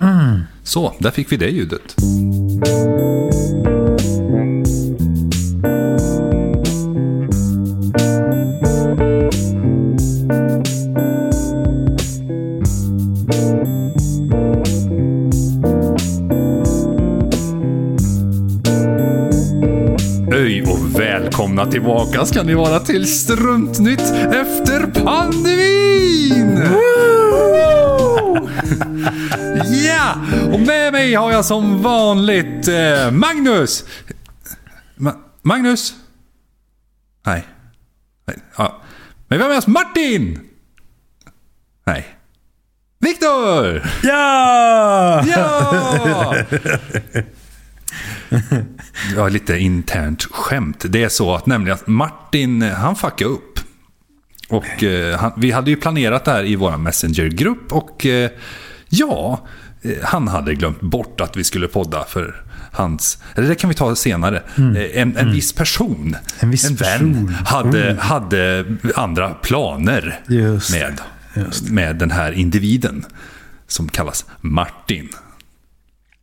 Mm. Så, där fick vi det ljudet. Öj och välkomna tillbaka ska ni vara till Struntnytt efter pandemin! Ja! Och med mig har jag som vanligt eh, Magnus! Ma Magnus? Nej. Nej. Ja. Men vi har med oss Martin! Nej. Viktor! Ja! Ja! Ja, lite internt skämt. Det är så att nämligen att Martin, han fuckade upp. Och eh, han, vi hade ju planerat det här i vår Messenger-grupp och eh, ja, eh, han hade glömt bort att vi skulle podda för hans, eller det kan vi ta senare. Eh, En, en viss person, Mm. En viss vän, person. hade, hade andra planer Just med, Just med den här individen som kallas Martin.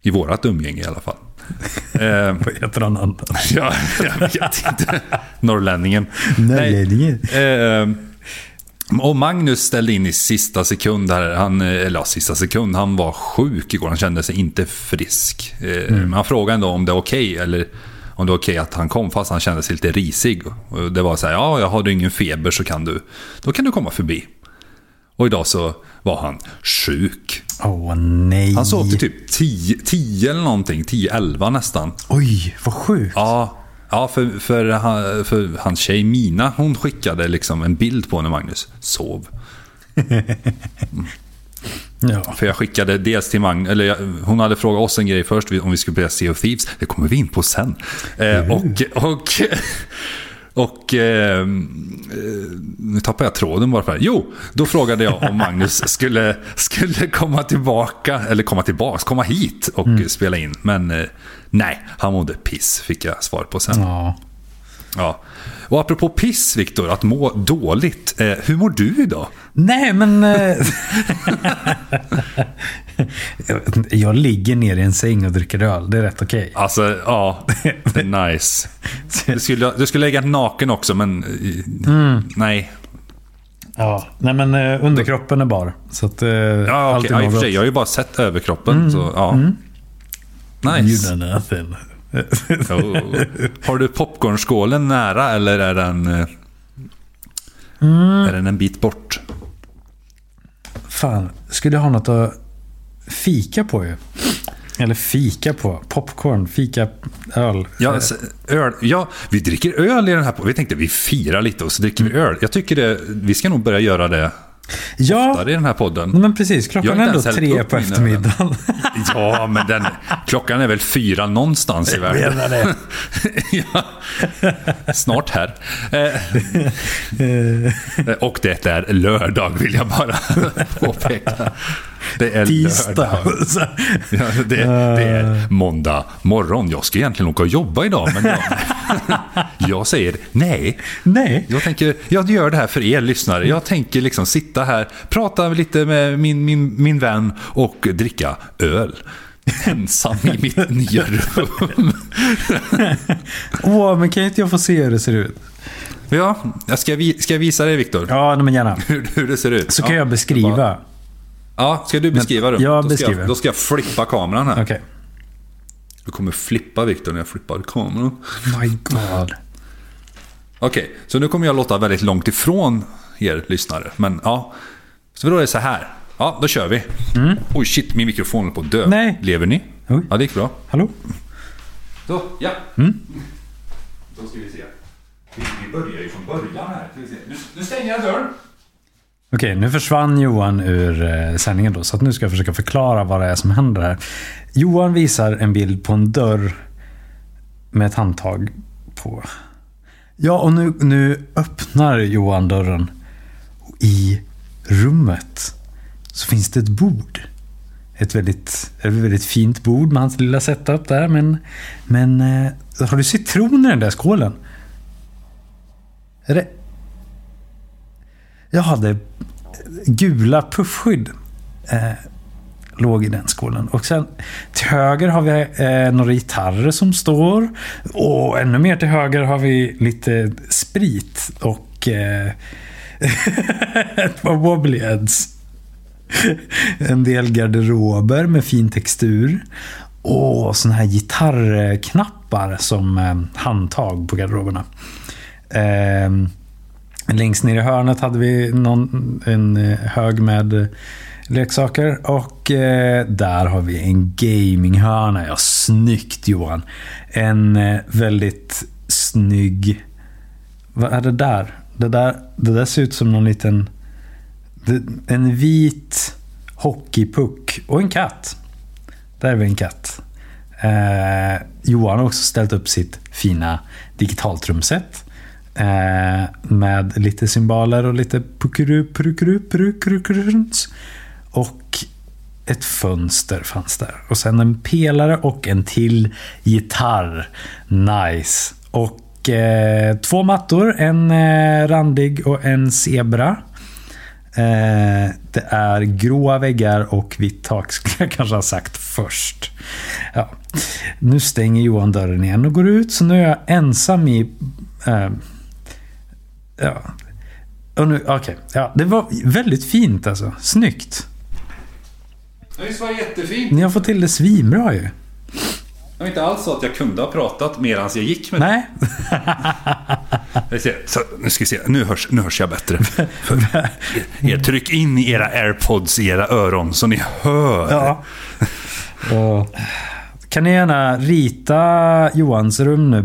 I vårat umgänge i alla fall. Eh, Vad heter han annars? Ja, jag vet inte. Norrlänningen. Norrlänningen. Nej, eh, och Magnus ställde in i sista sekund. Här. Han, eh, eller ja, sista sekund. Han var sjuk igår. Han kände sig inte frisk. Eh, Men han frågade ändå om det var okej. eller om det var okej att han kom fast han kände sig lite risig. Och det var så här, ja, jag har du ingen feber så kan du, då kan du komma förbi. Och idag så var han sjuk. Åh nej. Han sov till typ 10, 10 eller någonting. 10-11 nästan. Oj, vad sjukt. Ja, ja för, för, han- för hans tjej Mina, hon skickade liksom en bild på när Magnus sov. Ja. För jag skickade dels till Magnus, eller jag, hon hade frågat oss en grej först om vi skulle spela Sea of Thieves. Det kommer vi in på sen. Eh, och, och, och eh, nu tappar jag tråden bara för det. Jo, då frågade jag om Magnus skulle, skulle komma tillbaka, eller komma tillbaka, komma hit och spela in. Men eh, nej, han mådde piss, fick jag svar på sen. ja. Ja. Och apropå piss, Viktor, att må dåligt. Eh, hur mår du idag? Nej, men... eh, jag, ligger ner i en säng och dricker öl. Det är rätt okej. Alltså, ja. nice. Du skulle, du skulle lägga naken också, men eh, nej. Ja. Nej, men eh, underkroppen är bar. Så att... eh, Ja, är Ja, i och för sig, jag har ju bara sett överkroppen. Så, ja. Nice. You know nothing. Oh. Har du popcornskålen nära eller är den, eh, är den en bit bort? Fan, skulle jag ha något att fika på ju. Eller fika på. Popcorn, fika, öl. Ja, s- öl. ja, vi dricker öl i den här. Vi tänkte vi firar lite och så dricker vi öl. Jag tycker det, vi ska nog börja göra det ja, oftare i den här podden. men precis. Jag Klockan är ändå tre på eftermiddagen. Ja, men den, klockan är väl fyra någonstans i världen. menar det. ja. Snart här. Eh, och det är lördag vill jag bara påpeka. Det är Tisdag. lördag. Ja, det, det är måndag morgon. Jag ska egentligen åka och jobba idag, men jag, jag säger nej. Nej. Jag tänker, jag gör det här för er lyssnare. Jag tänker liksom sitta här, prata lite med min, min, min vän och dricka öl. Ensam i mitt nya rum. Åh, men kan inte jag få se hur det ser ut? Ja, jag ska, vi, ska jag visa dig Viktor? Ja, men gärna. Hur, hur det ser ut? Så kan ja. jag beskriva. Ja, ska du beskriva rummet? jag då, ska jag, då ska jag flippa kameran här. Okej. Jag kommer flippa Viktor när jag flippar kameran. My God. Okej, så nu kommer jag låta väldigt långt ifrån er lyssnare. Men ja, så då är det så här. Ja, då kör vi. Oj shit, min mikrofon är på att dö. Mm. Nej. Lever ni? Oj. Ja, det gick bra. Hallå? Så, ja. Mm. Då ska vi se. Vi, börjar ju från början här. Nu, nu stänger jag dörren. Okej, nu försvann Johan ur eh, sändningen då. Så att nu ska jag försöka förklara vad det är som händer här. Johan visar en bild på en dörr med ett handtag på. Ja, och nu, nu öppnar Johan dörren. Och I rummet så finns det ett bord. Ett väldigt, ett väldigt fint bord med hans lilla setup där. Men, men eh, har du citron i den där skålen? Är det... Jag hade gula puffskydd. Eh, låg i den skålen. Och sen till höger har vi eh, några gitarrer som står. Och ännu mer till höger har vi lite sprit och eh, ett par wobblyheads. En del garderober med fin textur. Och såna här gitarrknappar som eh, handtag på garderoberna. Eh, längst ner i hörnet hade vi någon, en eh, hög med eh, leksaker. Och eh, där har vi en gaminghörna. Ja, snyggt Johan. En eh, väldigt snygg... Vad är det där? Det där, det där ser ut som någon liten... Det, en vit hockeypuck och en katt. Där är vi en katt. Eh, Johan har också ställt upp sitt fina digitaltrumset. Eh, med lite symboler och lite Och ett fönster fanns där. Och sen en pelare och en till gitarr. Nice. Och eh, två mattor. En eh, randig och en zebra. Eh, det är gråa väggar och vitt tak, skulle jag kanske ha sagt först. Ja. Nu stänger Johan dörren igen och går ut, så nu är jag ensam i... Eh, Ja. Och nu, okay. ja, det var väldigt fint alltså. Snyggt. Det var jättefint. Ni har fått till det svinbra ju. Det var inte alls så att jag kunde ha pratat medan jag gick med Nej. det. Så, nu ska vi se, nu hörs, nu hörs jag bättre. Er, tryck in era airpods i era öron så ni hör. Ja. Och, kan ni gärna rita Johans rum nu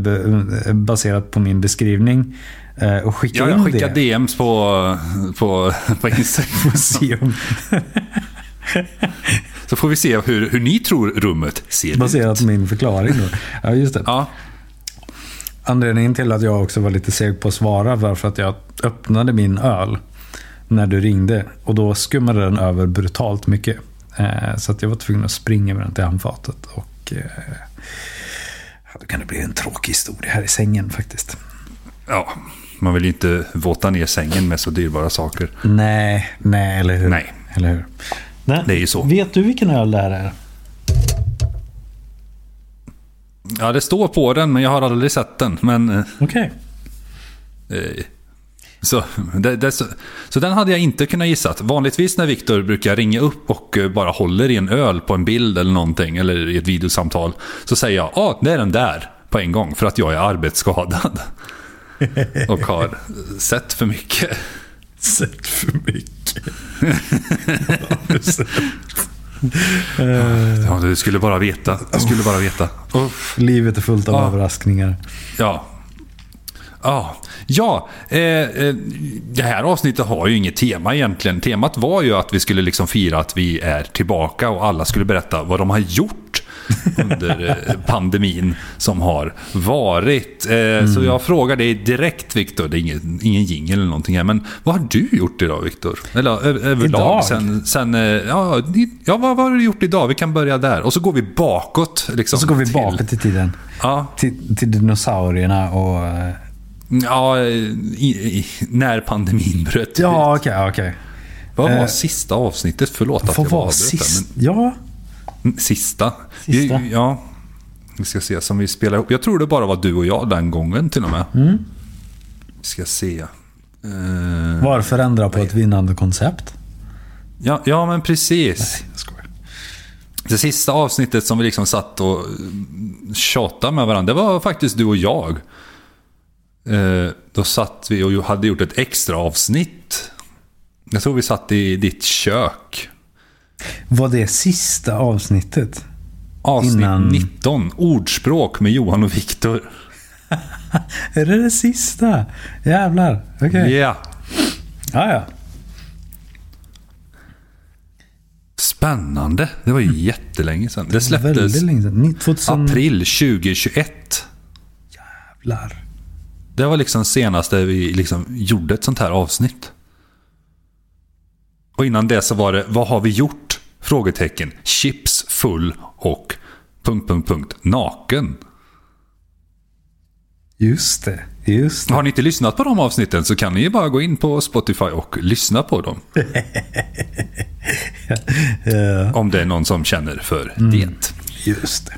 baserat på min beskrivning? Eh, Och skicka Ja, jag skickar det. DMs på, på, på Instagram. Så får vi se hur, hur ni tror rummet ser Baserat ut. på min förklaring då. Ja, just det. Ja, Anledningen till att jag också var lite seg på att svara var för att jag öppnade min öl när du ringde. Och då skummade den över brutalt mycket. Eh, så att jag var tvungen att springa med den till handfatet. Och eh, då kan det bli en tråkig historia här i sängen faktiskt. ja, man vill ju inte våta ner sängen med så dyrbara saker. Nej, nej, eller hur? Nej. Eller hur? Nej. Det är ju så. Vet du vilken öl det här är? Ja, det står på den, men jag har aldrig sett den. Men, eh, Okej. eh, så, det, det, så, så den hade jag inte kunnat gissa. Vanligtvis när Viktor brukar ringa upp och eh, bara håller i en öl på en bild eller någonting, eller i ett videosamtal, så säger jag ja, det är den där på en gång, för att jag är arbetsskadad. och har sett för mycket. Sett för mycket. Du sett? Ja, du skulle bara veta. Du skulle bara veta. Livet är fullt av Ja. överraskningar. Ja. Ja, ja eh, eh, det här avsnittet har ju inget tema egentligen. Temat var ju att vi skulle liksom fira att vi är tillbaka och alla skulle berätta vad de har gjort under eh, pandemin som har varit. Eh, Så jag frågar dig direkt Viktor, det är ingen, ingen jingel eller någonting här, men vad har du gjort idag Viktor? Eller överlag? Idag? Sen, sen, eh, ja, ja, vad har du gjort idag? Vi kan börja där. Och så går vi bakåt. Liksom, Och så går vi till- bakåt i tiden. Ja, Till, till dinosaurierna och... Ja, i, i, när pandemin bröt Ja, ut. okej, okej. Vad var eh, sista avsnittet? Förlåt att jag var avbröt sist? Ja, men Sista? Sista. Vi, ja. Vi ska se, som vi spelar ihop. Jag tror det bara var du och jag den gången till och med. Mm. Vi ska se. Eh, varför ändra på ett vinnande koncept? ja, ja, men precis. Jag skojar. Det sista avsnittet som vi liksom satt och mm, tjatade med varandra, det var faktiskt du och jag. Eh, då satt vi och hade gjort ett extra avsnitt. Jag tror vi satt i ditt kök. Var det sista avsnittet? Avsnitt Innan- 19. Ordspråk med Johan och Viktor. Är det det sista? Jävlar. Okej. Ja. Ja, ja. Spännande. Det var ju jättelänge sedan. Det släpptes sedan. Ni- 2000... april 2021. Jävlar. Det var liksom senaste vi liksom gjorde ett sånt här avsnitt. Och innan det så var det, vad har vi gjort? Frågetecken. Chips full och... Punkt, punkt, punkt. Naken. Just det. Just det. Har ni inte lyssnat på de avsnitten så kan ni ju bara gå in på Spotify och lyssna på dem. Ja, Om det är någon som känner för Mm. det. just det.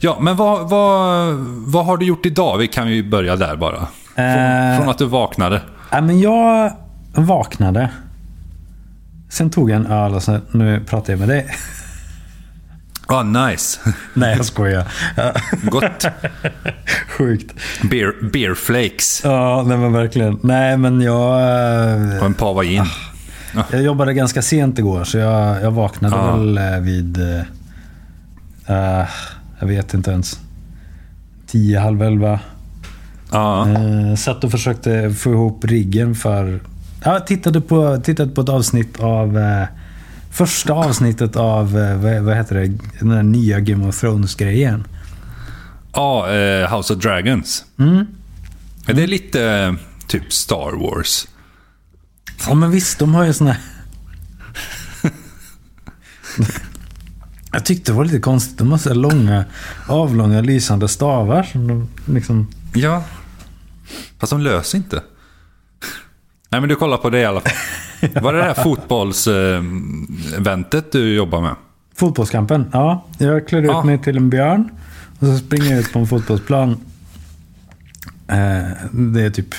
Ja, men vad, vad, vad har du gjort idag? Vi kan ju börja där bara. Från, Eh. från att du vaknade. Ja, men jag vaknade. Sen tog jag en öl och sen, nu pratar jag med dig. Ah, nice. Nej, jag skojar. Ja, Gott. Sjukt. Beer, beer flakes. Ja, nej men verkligen. Nej, men jag... eh, Och en pava in. Jag jobbade ganska sent igår, så jag, jag vaknade Ja. väl eh, vid... eh, jag vet inte ens. Tio, halv elva. Ja. Eh, satt och försökte få ihop riggen för... Jag tittade på, tittade på ett avsnitt av... Eh, första avsnittet av, eh, vad, vad heter det, den där nya Game of Thrones-grejen. Ja, eh, House of Dragons. Mm. Det är lite eh, typ Star Wars. Ja men visst, de har ju såna här... Jag tyckte det var lite konstigt. De har så långa, avlånga, lysande stavar. Som de liksom... Ja. Fast de löser inte. Nej, men du kollar på det i alla fall. Var det det här fotbollseventet du jobbar med? Fotbollskampen. Ja, jag klär ut Ja. mig till en björn. Och så springer jag ut på en fotbollsplan. Eh, det är typ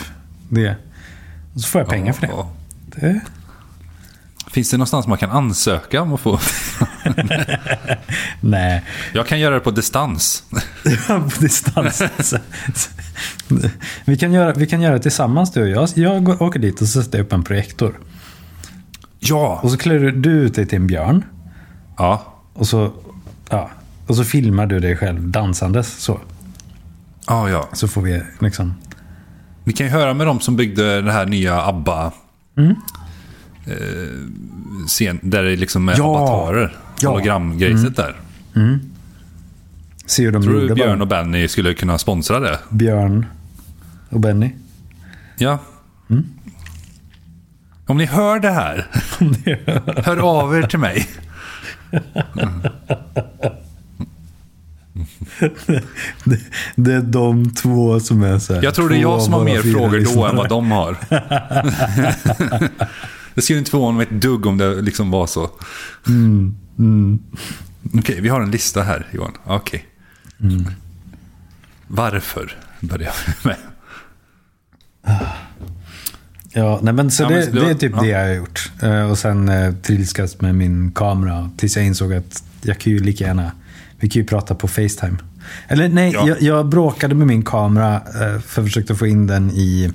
det. Och så får jag pengar för det. Det. Finns det någonstans man kan ansöka om att få? Nej, Jag kan göra det på distans. på distans. Vi, kan göra, vi kan göra det tillsammans du och jag. Jag går, åker dit och sätter upp en projektor. Ja. Och så klär du- du ut dig till en björn. Ja. Och så, ja, och så filmar du dig själv dansandes. Så, Ja, ja. så får vi liksom... Vi kan ju höra med de som byggde det här nya ABBA. Mm. Eh, scen, där det liksom är Ja. avatarer. Ja. Hologramgrejset där. Se hur de Tror du Björn bara. och Benny skulle kunna sponsra det? Björn och Benny. Ja. Mm. Om ni hör det här, hör av er till mig. Det, det är de två som är så här, Jag tror det är jag som har mer frågor då än vad de har. det skulle inte förvåna mig ett dugg om det liksom var så. Mm, Okej, vi har en lista här Johan. Okej. Mm. Varför börjar vi med? Ja, nej men så Ja, det, men det är typ ja. det jag har gjort. Eh, och sen eh, trilskas med min kamera tills jag insåg att jag kan ju lika gärna, vi kan ju prata på Facetime. Eller nej, Ja. jag, jag bråkade med min kamera eh, för jag försökte få in den i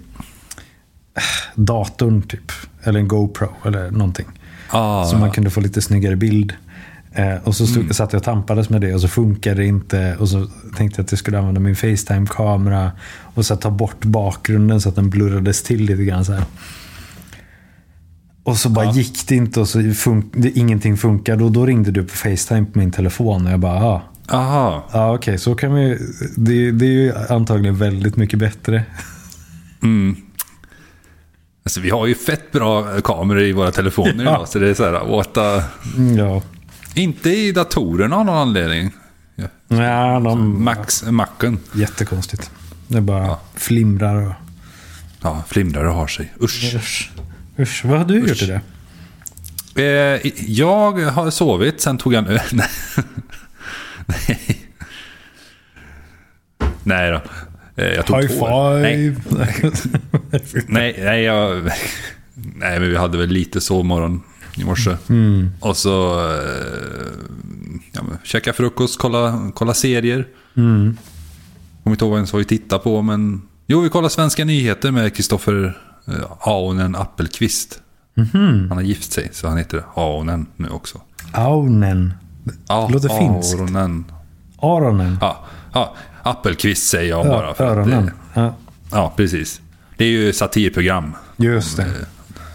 datorn typ. Eller en GoPro eller någonting. Ah, Så man kunde få lite snyggare bild. Eh, och så stod, satt jag och tampades med det och så funkade det inte. Och så tänkte jag att jag skulle använda min Facetime-kamera. Och så ta bort bakgrunden så att den blurrades till lite grann. Så här. Och så bara Ja. gick det inte och så fun- det, ingenting funkade. Och då ringde du på Facetime på min telefon. Och jag bara, ja. Aha. Ja, okej, så kan vi... Det, det är ju antagligen väldigt mycket bättre. Mm. Alltså, vi har ju fett bra kameror i våra telefoner Ja. idag. Så det är så här, what the... Mm, Ja. Inte i datorerna av någon anledning. Ja. Ja, de... Max, Macen. Jättekonstigt. Det bara Ja. flimrar och... Ja, flimrar och har sig. Usch. Usch. Usch. Vad har du gjort Usch. i det? Eh, jag har sovit, sen tog jag en öl. Nej. Nej. Nej då. Eh, jag tog High två. Nej, five! nej, nej, jag... Nej, men vi hade väl lite sovmorgon i morse. Mm. Och så... Eh, ja, käka frukost, kolla, kolla serier. Mm. Kommer inte ihåg ens vad vi tittade på, men... Jo, vi kollade Svenska nyheter med Kristoffer eh, Aonen Appelqvist. Mhm. Han har gift sig, så han heter Aonen nu också. Aunen. Ja, Låter finskt. Aronen. Aronen. Ja, ja, Appelqvist säger jag bara. Ja, För att det, Ja, ja, precis. Det är ju satirprogram. just det.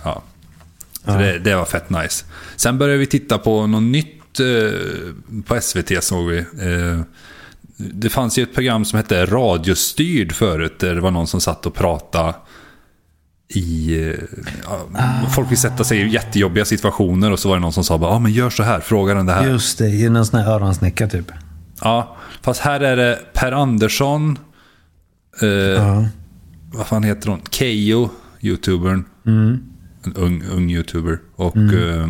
Ja. Så Ja. det, det var fett nice. Sen började vi titta på något nytt eh, på SVT såg vi. Eh, det fanns ju ett program som hette Radiostyrd förut. Där det var någon som satt och pratade i... eh, Ja, Ah. Folk vill sätta sig i jättejobbiga situationer och så var det någon som sa bara, ja men gör så här, fråga den det här. Just det, i någon sån här öronsnäcka typ. Ja, fast här är det Per Andersson, Eh, Ja. Vad fan heter hon? Keyyo, youtubern. Mm. En ung, ung youtuber. Och eh,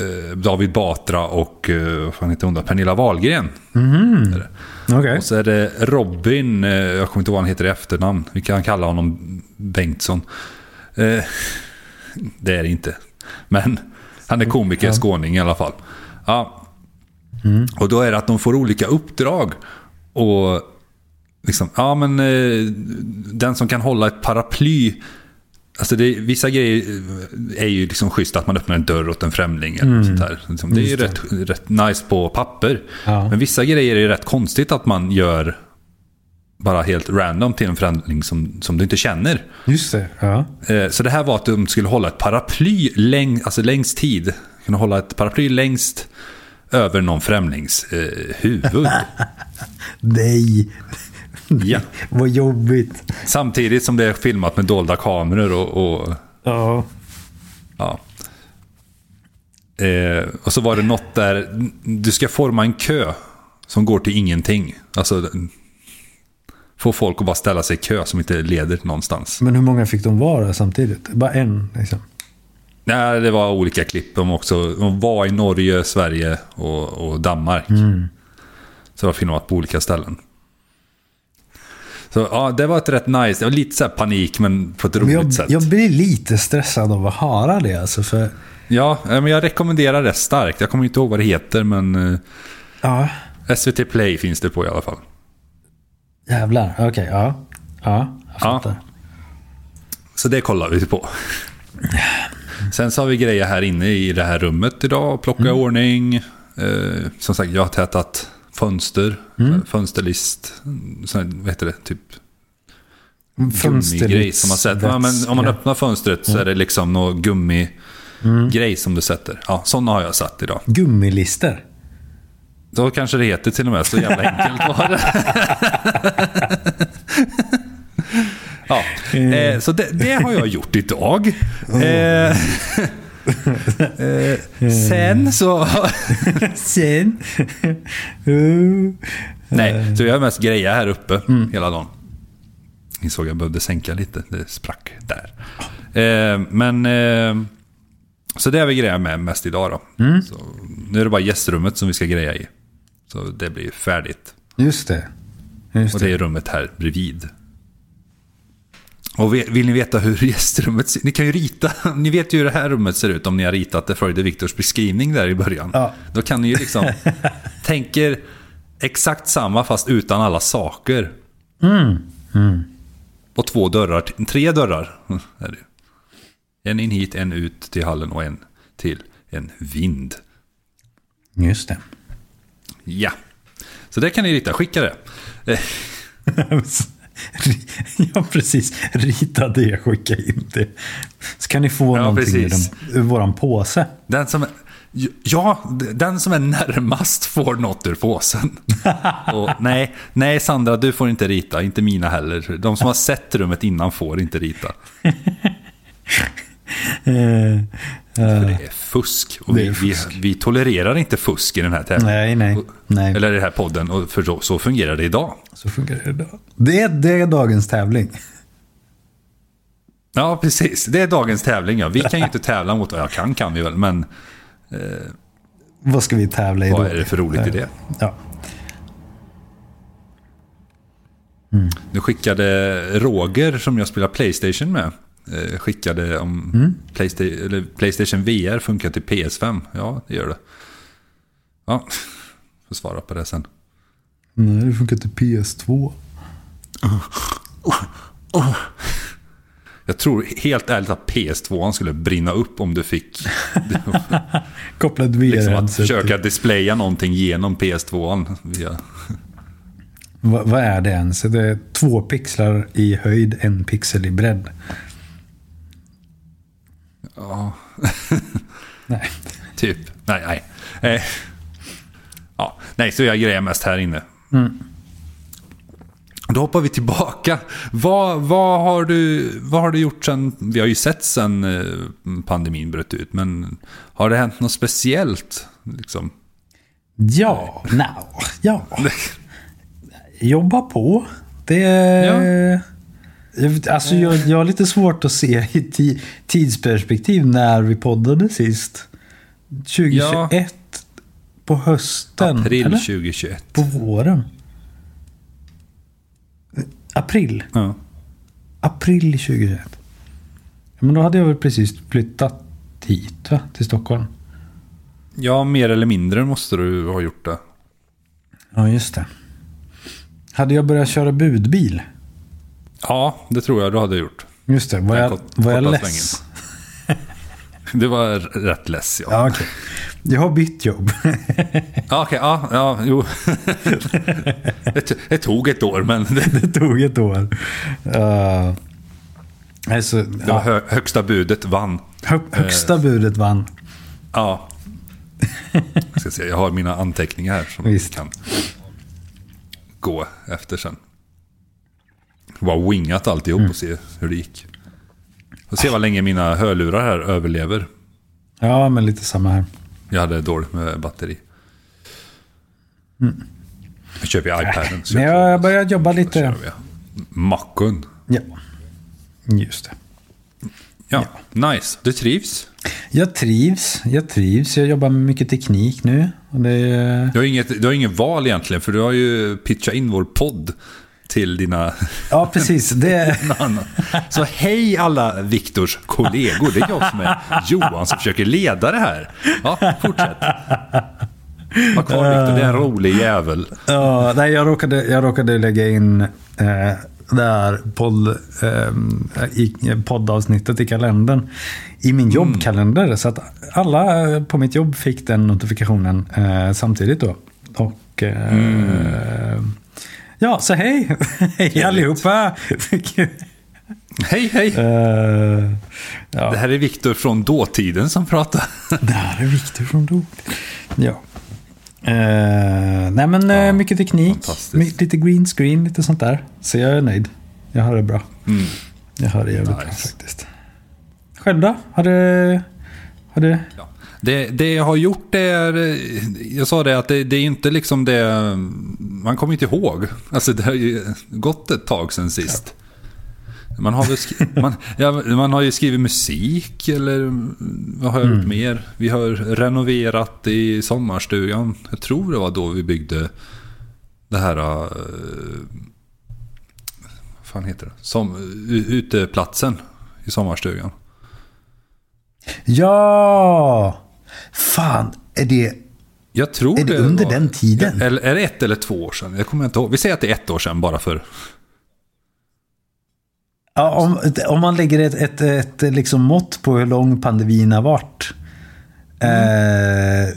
eh, David Batra och eh, vad fan heter hon då? Pernilla Wahlgren. Mhm. Okej. Och så är det Robin, eh, jag kommer inte ihåg vad han heter i efternamn. Vi kan kalla honom Bengtsson. Eh, det är det inte. Men han är komiker, Ja. skåning i alla fall. Ja. Mm. Och då är det att de får olika uppdrag. Och liksom, ja men eh, den som kan hålla ett paraply. Alltså det, vissa grejer är ju liksom schysst att man öppnar en dörr åt en främling. Eller sånt där. Liksom, det är ju Mm. Rätt, rätt nice på papper. Ja. Men vissa grejer är ju rätt konstigt att man gör bara helt random till en främling som, som du inte känner. Just det. Ja. Eh, Så det här var att de skulle hålla ett paraply läng, alltså längst tid. Kunna hålla ett paraply längst över någon främlings eh, huvud. Nej. Ja. Vad jobbigt. Samtidigt som det är filmat med dolda kameror och... och Ja. ja. Eh, och så var det något där, du ska forma en kö som går till ingenting. Alltså, få folk att bara ställa sig i kö som inte leder någonstans. Men hur många fick de vara samtidigt? Bara en liksom. Nej, det var olika klipp. De, också, de var i Norge, Sverige och, och Danmark. Så det var filmat på olika ställen. Så ja, det var ett rätt nice. Det var lite så panik, men på ett roligt jag, sätt. jag blir lite stressad av att höra det alltså. För, Ja, eh, men jag rekommenderar det starkt. Jag kommer inte ihåg vad det heter, men eh, ja, SVT Play finns det på i alla fall. jävlar. Okej, ja. Ja, jag Ja. fattar. Så det kollar vi på. Sen så har vi grejer här inne i det här rummet idag. Plocka i ordning. Eh, som sagt, jag har tätat fönster. Fönsterlist. Sån, vad heter det? Typ gummigrej som man sätter. Ja, men om man öppnar fönstret så är det liksom någon gummigrej som du sätter. Ja, sådana har jag satt idag. Gummilister. Då kanske det heter till och med. Så jävla enkelt var det. ja, eh, så det, det har jag gjort idag. Eh, eh, sen så... Sen. Nej, så jag har mest grejer här uppe hela dagen. Insåg jag behövde sänka lite. Det sprack där. Eh, men... Eh, så det har vi grejer med mest idag då. Så, nu är det bara gästrummet som vi ska greja i. Så det blir färdigt. Just det. Just Och det är rummet här bredvid. Och vill, ni veta hur gästrummet ser Ni kan ju rita. Ni vet ju hur det här rummet ser ut om ni har ritat det följde Viktors beskrivning där i början. Ja. Då kan ni ju liksom... tänker exakt samma fast utan alla saker. Och två dörrar. Tre dörrar. En in hit, en ut till hallen och en till en vind. Just det. Ja. Så det kan ni rita. Skicka det. Ja, precis. Rita det, skicka in det. Så kan ni få Ja, någonting ur, precis. den, ur våran påse. Den som ja, den som är närmast får något ur påsen. Och nej, nej, Sandra, du får inte rita. Inte mina heller. De som har sett rummet innan får inte rita. Eh, För det är fusk. Och vi, är vi, fusk. vi tolererar inte fusk i den här tävlingen. nej, nej. nej. Eller i den här podden. Och för så, så fungerar det idag. Så funkar det idag. Det är, det är dagens tävling. Ja, precis. Det är dagens tävling. Ja. Vi kan ju inte tävla mot jag kan, kan vi väl. Men Vad ska vi tävla i då? vad är det för roligt i det? Ja. Nu skickade Roger, som jag spelar Playstation med, eh, skickade om Playsta- eller Playstation VR funkar till PS5. Ja, det gör det. Ja, får svara på det sen. Nej, det funkar till PS2. Jag tror helt ärligt att PS2 skulle brinna upp om du fick Kopplat liksom, att försöka displaya någonting genom PS2. Via... Va, vad är det ens? Det är två pixlar i höjd, en pixel i bredd. Ja, Nej. typ. Nej, nej. Eh, ja, nej, så jag grejer mest här inne. Då hoppar vi tillbaka. Vad, vad, har du, vad har du gjort sen? Vi har ju sett sen eh, pandemin bröt ut, men har det hänt något speciellt? Liksom? Ja, no, ja. Jobba på. Det är... Jag, alltså jag, jag har lite svårt att se i ti, tidsperspektiv när vi poddade sist. 2021 på hösten? April eller? 2021. På våren? April? Ja. April 2021. Ja, men då hade jag väl precis flyttat hit va? Till Stockholm. ja, mer eller mindre måste du ha gjort det. Ja, just det. Hade jag börjat köra budbil? Ja, det tror jag du hade gjort. Just det. Var jag, kort- var jag less? Det var rätt less, ja. Ja, okej. Jag har bytt jobb. Ja, okej, ja, ja, jo. det, det tog ett år, men det, tog ett år. Uh, alltså, det var hö, högsta budet vann. hö, högsta budet vann. Ja. Jag ska se, jag har mina anteckningar här som Visst. vi kan gå efter sen. Bara wingat alltihop Mm. och se hur det gick. Och se vad länge mina hörlurar här överlever. Ja, men lite samma här. Jag hade dåligt med batteri. Jag köper ju iPaden. så jag jag börjat jobba lite. Mackun. Ja. Just det. Ja, nice. Du trivs? Jag trivs. Jag trivs. Jag jobbar med mycket teknik nu. Det. Du har, inget, du har ingen val egentligen, för du har ju pitchat in vår podd till dina... Ja, precis. Det... Så hej alla Viktors kollegor. Det är jag som är Johan som försöker leda det här. Ja, fortsätt. Var kvar Viktor, det är en rolig jävel. Ja, nej, jag, råkade, jag råkade lägga in eh, det här podd, eh, i, poddavsnittet i kalendern. I min jobbkalender. Så att alla på mitt jobb fick den notifikationen eh, samtidigt då. Och... Eh, Ja, så hej! hej allihopa! Hej, hej. Eh, ja. Det här är Viktor från dåtiden som pratar. Det här är Viktor från Dop. Ja. Eh, nej men eh, mycket teknik. Lite green screen, lite sånt där. Så jag är nöjd. Jag har det bra. Mm. Jag har det jävligt bra Nice. faktiskt. Själv då? Har du... Har du... Ja. Det, det jag har gjort är, jag sa det att det, det är inte liksom det, man kommer inte ihåg. Alltså det har ju gått ett tag sedan sist. Man har, väl skri- man, ja, man har ju skrivit musik eller vad har jag gjort mer? Vi har renoverat i sommarstugan. Jag tror det var då vi byggde det här... Uh, vad fan heter det? Som, uteplatsen i sommarstugan. Ja! Fan, är det... Jag tror Är det under den tiden? Eller är det ett eller två år sedan? Jag kommer inte ihåg. Vi säger att det är ett år sedan bara för... Ja, om, om man lägger ett, ett, ett liksom mått på hur lång pandemin har varit. Eh,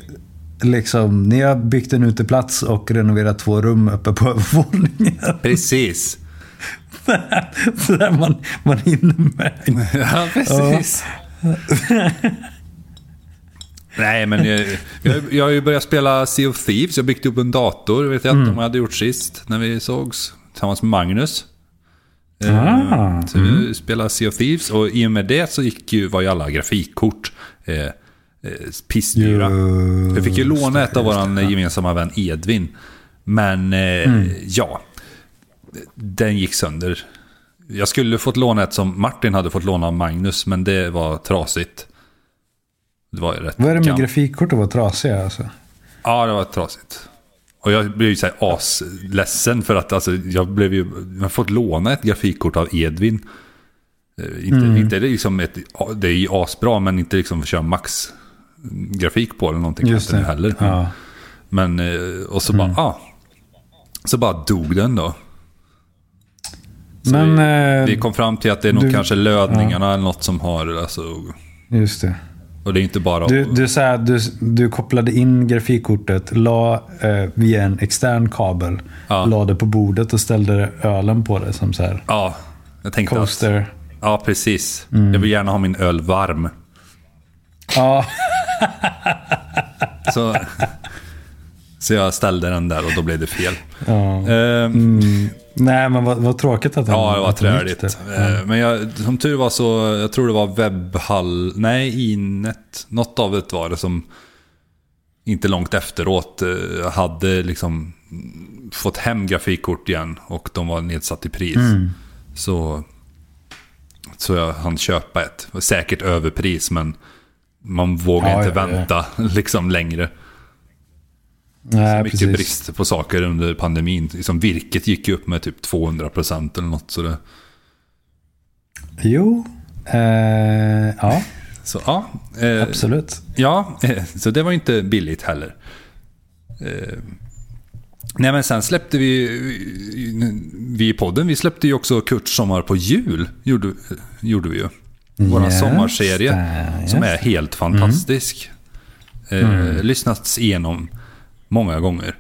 liksom, ni har byggt en uteplats och renoverat två rum uppe på övervåningen. Precis. Så där man, man hinner med. Ja, precis. Nej, men jag, jag, jag har ju börjat spela Sea of Thieves. Jag byggde upp en dator. vet jag inte om jag hade gjort sist när vi sågs. Tillsammans med Magnus. Eh, Ah, Så vi spelade Sea of Thieves. Och i och med det så gick ju, var ju alla grafikkort eh, eh, pissdyra. Jag fick ju låna ett av ja. gemensamma vän Edvin. Men eh, ja, den gick sönder. Jag skulle fått låna ett som Martin hade fått låna av Magnus, men det var trasigt. Det var rätt Vad är det med gammalt. grafikkort att vara trasiga alltså? Ja, det var trasigt. Och jag blev ju så här asledsen för att alltså, jag blev ju... Jag har fått låna ett grafikkort av Edvin. Eh, Inte, Mm. inte liksom ett... Det är ju asbra, men inte liksom för att köra max grafik på eller någonting. Just det. heller. Ja. Men, eh, och så bara, ah. Så bara dog den då. Så Men... vi, eh, vi kom fram till att det är nog du- kanske lödningarna eller något som har, alltså, Just det. Och det är inte bara... Du, du, så här, du, du kopplade in grafikkortet, la eh, via en extern kabel, Ja. la det på bordet och ställde ölen på det som så här Ja, jag tänkte att, coaster. Ja, precis. Mm. Jag vill gärna ha min öl varm. Ja, Så, så jag ställde den där och då blev det fel. ja. Ehm, Nej, men vad, vad tråkigt att den Ja, det var träligt. det. Eh, Men jag, som tur var så, jag tror det var webbhall, nej Inet, något av det var det som inte långt efteråt eh, hade liksom fått hem grafikkort igen och de var nedsatt i pris. Mm. Så, så jag hann köpa ett. Säkert överpris men man vågar Ja, inte ja, ja. vänta liksom längre. Nej, Mycket precis. brist på saker under pandemin. Liksom virket gick ju upp med typ 200% eller något. Så, det, Jo. Eh, ja, så ja, eh, absolut. ja eh, så det var inte billigt heller. Eh, nej men sen släppte vi, vi i podden, vi släppte ju också Kurts sommar på jul. Gjorde, gjorde vi ju. Vår Just sommarserie. det, som är helt fantastisk. Eh, lyssnats igenom många gånger.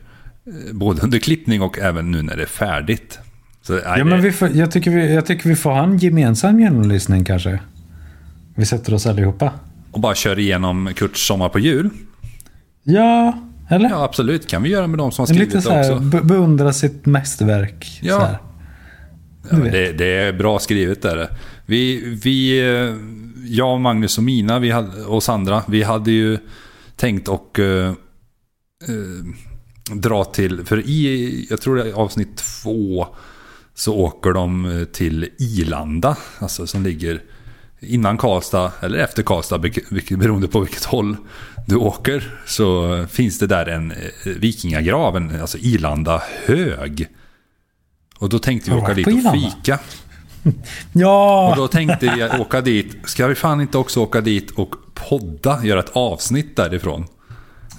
Eh, både under klippning och även nu när det är färdigt. Så, Ja, men det- vi får, jag, tycker vi, jag tycker vi får ha en gemensam genomlyssning kanske. Vi sätter oss allihopa. Och bara kör igenom Kurts sommar på jul. Ja, eller? Ja, absolut. Kan vi göra med de som har skrivit liten det så här, också. be- beundra sitt mästerverk. Ja. Ja, det, det är bra skrivet där. Vi, vi, eh, jag, Magnus och Mina vi hade, och Sandra, vi hade ju tänkt och eh, dra till, för i, jag tror det är avsnitt två, så åker de eh, till Ilanda, alltså som ligger innan Karlstad eller efter Karlstad, beroende på vilket håll du åker, så finns det där en eh, vikingagrav, en, alltså Ilanda hög. Och då tänkte vi åka dit och fika. Ja! Och då tänkte jag åka dit. Ska vi fan inte också åka dit och podda? Göra ett avsnitt därifrån.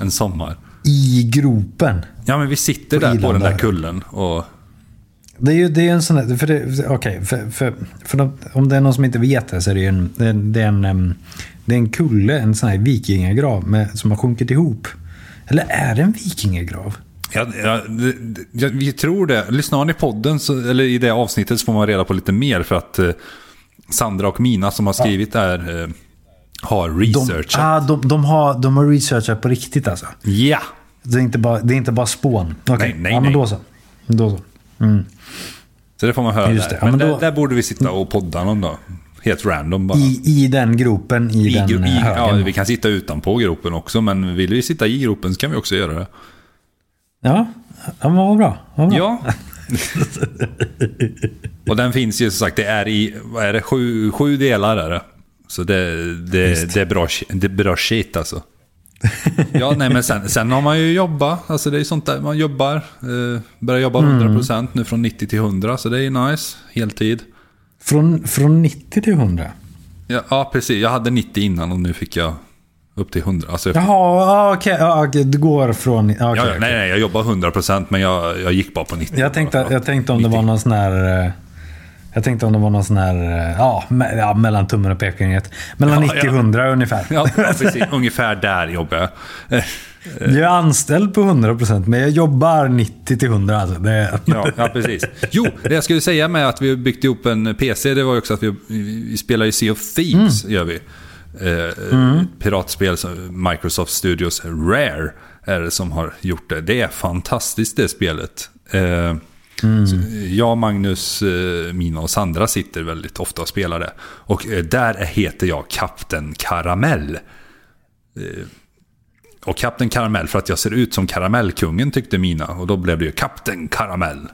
En sommar. I gropen. Ja men vi sitter På där på den där kullen. Och, Det är ju det är en sån här, för det, okej, för, för, för de, om det är någon som inte vet det så är det ju en, det är, det är en, det är en kulle, en sån här vikingagrav med, som har sjunkit ihop. Eller är det en vikingagrav? ja, ja, ja, vi tror det. Lyssnar ni podden så, eller i det avsnittet så får man reda på lite mer. För att eh, Sandra och Mina som har skrivit det här eh, har De, researchat. ah, de, de, har, de har researchat på riktigt alltså. Ja! Det är inte bara, det är inte bara spån. Okej, Nej, nej, ja, men nej. då så. Då så. Mm. Så det får man höra Just där. det. Ja, Men, men då- där, där borde vi sitta och podda någon dag. Helt random bara. I, I den gropen, i, I, den gro- eh, i, högen. ja, vi kan sitta utanpå gropen också, men vill vi sitta i gropen så kan vi också göra det. Ja, ja men vad bra. Vad bra. Ja. och den finns ju som sagt, det är i, vad är det, sju, sju delar är det. Så det, det, det, är, bra, det är bra shit alltså. ja, nej men sen, sen har man ju jobbat, alltså det är sånt där man jobbar. Eh, börjar jobba 100% nu från 90 till 100, så det är nice. Heltid. Från, från 90 till 100? Ja, ja, precis. Jag hade 90 innan och nu fick jag upp till 100. Alltså, jag- Jaha, ah, okej. ja, okej, du går från... ah, okej, ja, ja, nej, nej, jag jobbar 100% men jag, jag gick bara på 90. Jag tänkte, jag tänkte om det 90. var någon sån här... Jag tänkte om det var någon sån här... eh, Ja, me, ja mellan tummen och pekfingret. Mellan Ja, 90 och ja. 100 ungefär. Ja, precis. Ungefär där jobbar jag. Jag är anställd på 100% men jag jobbar 90 till 100. Alltså. Det, Ja, ja, precis. Jo, det jag skulle säga med att vi byggt ihop en PC, det var ju också att vi, vi spelar ju Sea of Thieves, gör vi. Eh, ett Piratspel, som Microsoft Studios Rare är det som har gjort det. Det är fantastiskt det spelet. Eh, så Jag, Magnus, eh, Mina och Sandra sitter väldigt ofta och spelar det. Och eh, där heter jag Kapten Karamell. Eh, Och Kapten Karamell för att jag ser ut som Karamellkungen tyckte Mina. Och då blev det ju Kapten Karamell.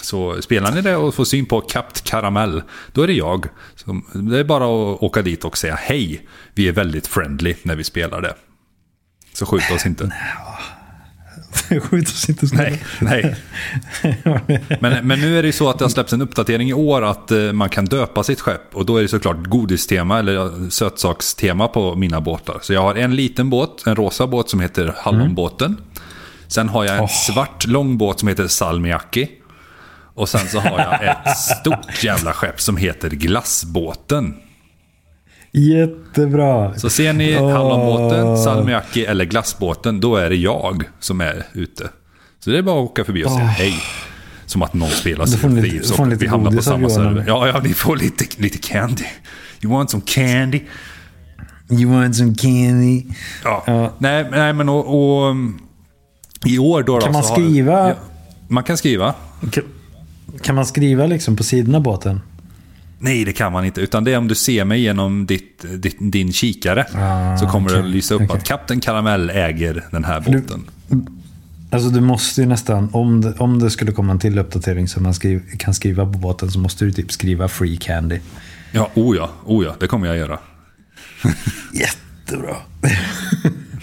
Så spelar ni det och får syn på Kapt Karamell, då är det jag. Så det är bara att åka dit och säga hej. Vi är väldigt friendly när vi spelar det. Så skjut oss inte. Skjut oss inte snälla. Nej, nej. Men, men nu är det ju så att det har släppts en uppdatering i år att eh, man kan döpa sitt skepp. Och då är det såklart godistema eller sötsakstema på mina båtar. Så jag har en liten båt, en rosa båt som heter Hallonbåten. Sen har jag en svart långbåt som heter Salmiakki. Och sen så har jag ett stort jävla skepp som heter Glassbåten. Jättebra. Så ser ni. Hallonbåten, Salmiakki eller Glassbåten, då är det jag som är ute. Så det är bara att åka förbi och säga hej. Som att någon spelar och lite vi hamnar på samma server. Ja, ja, ni får lite, lite candy. You want some candy? You want some candy? Ja. Ja. Nej, nej, men och, och i år då... Kan då man så har- skriva? Ja, man kan skriva. Kan, kan man skriva liksom på sidorna av båten? Nej, det kan man inte. Utan det är om du ser mig genom ditt, ditt, din kikare. Ah, så kommer okej, det att lysa upp okej. att Kapten Karamell äger den här båten. Alltså du måste ju nästan, om det, om det skulle komma en till uppdatering som man skriv, kan skriva på båten så måste du typ skriva free candy. Ja, oh ja, oh ja, det kommer jag göra. Jättebra.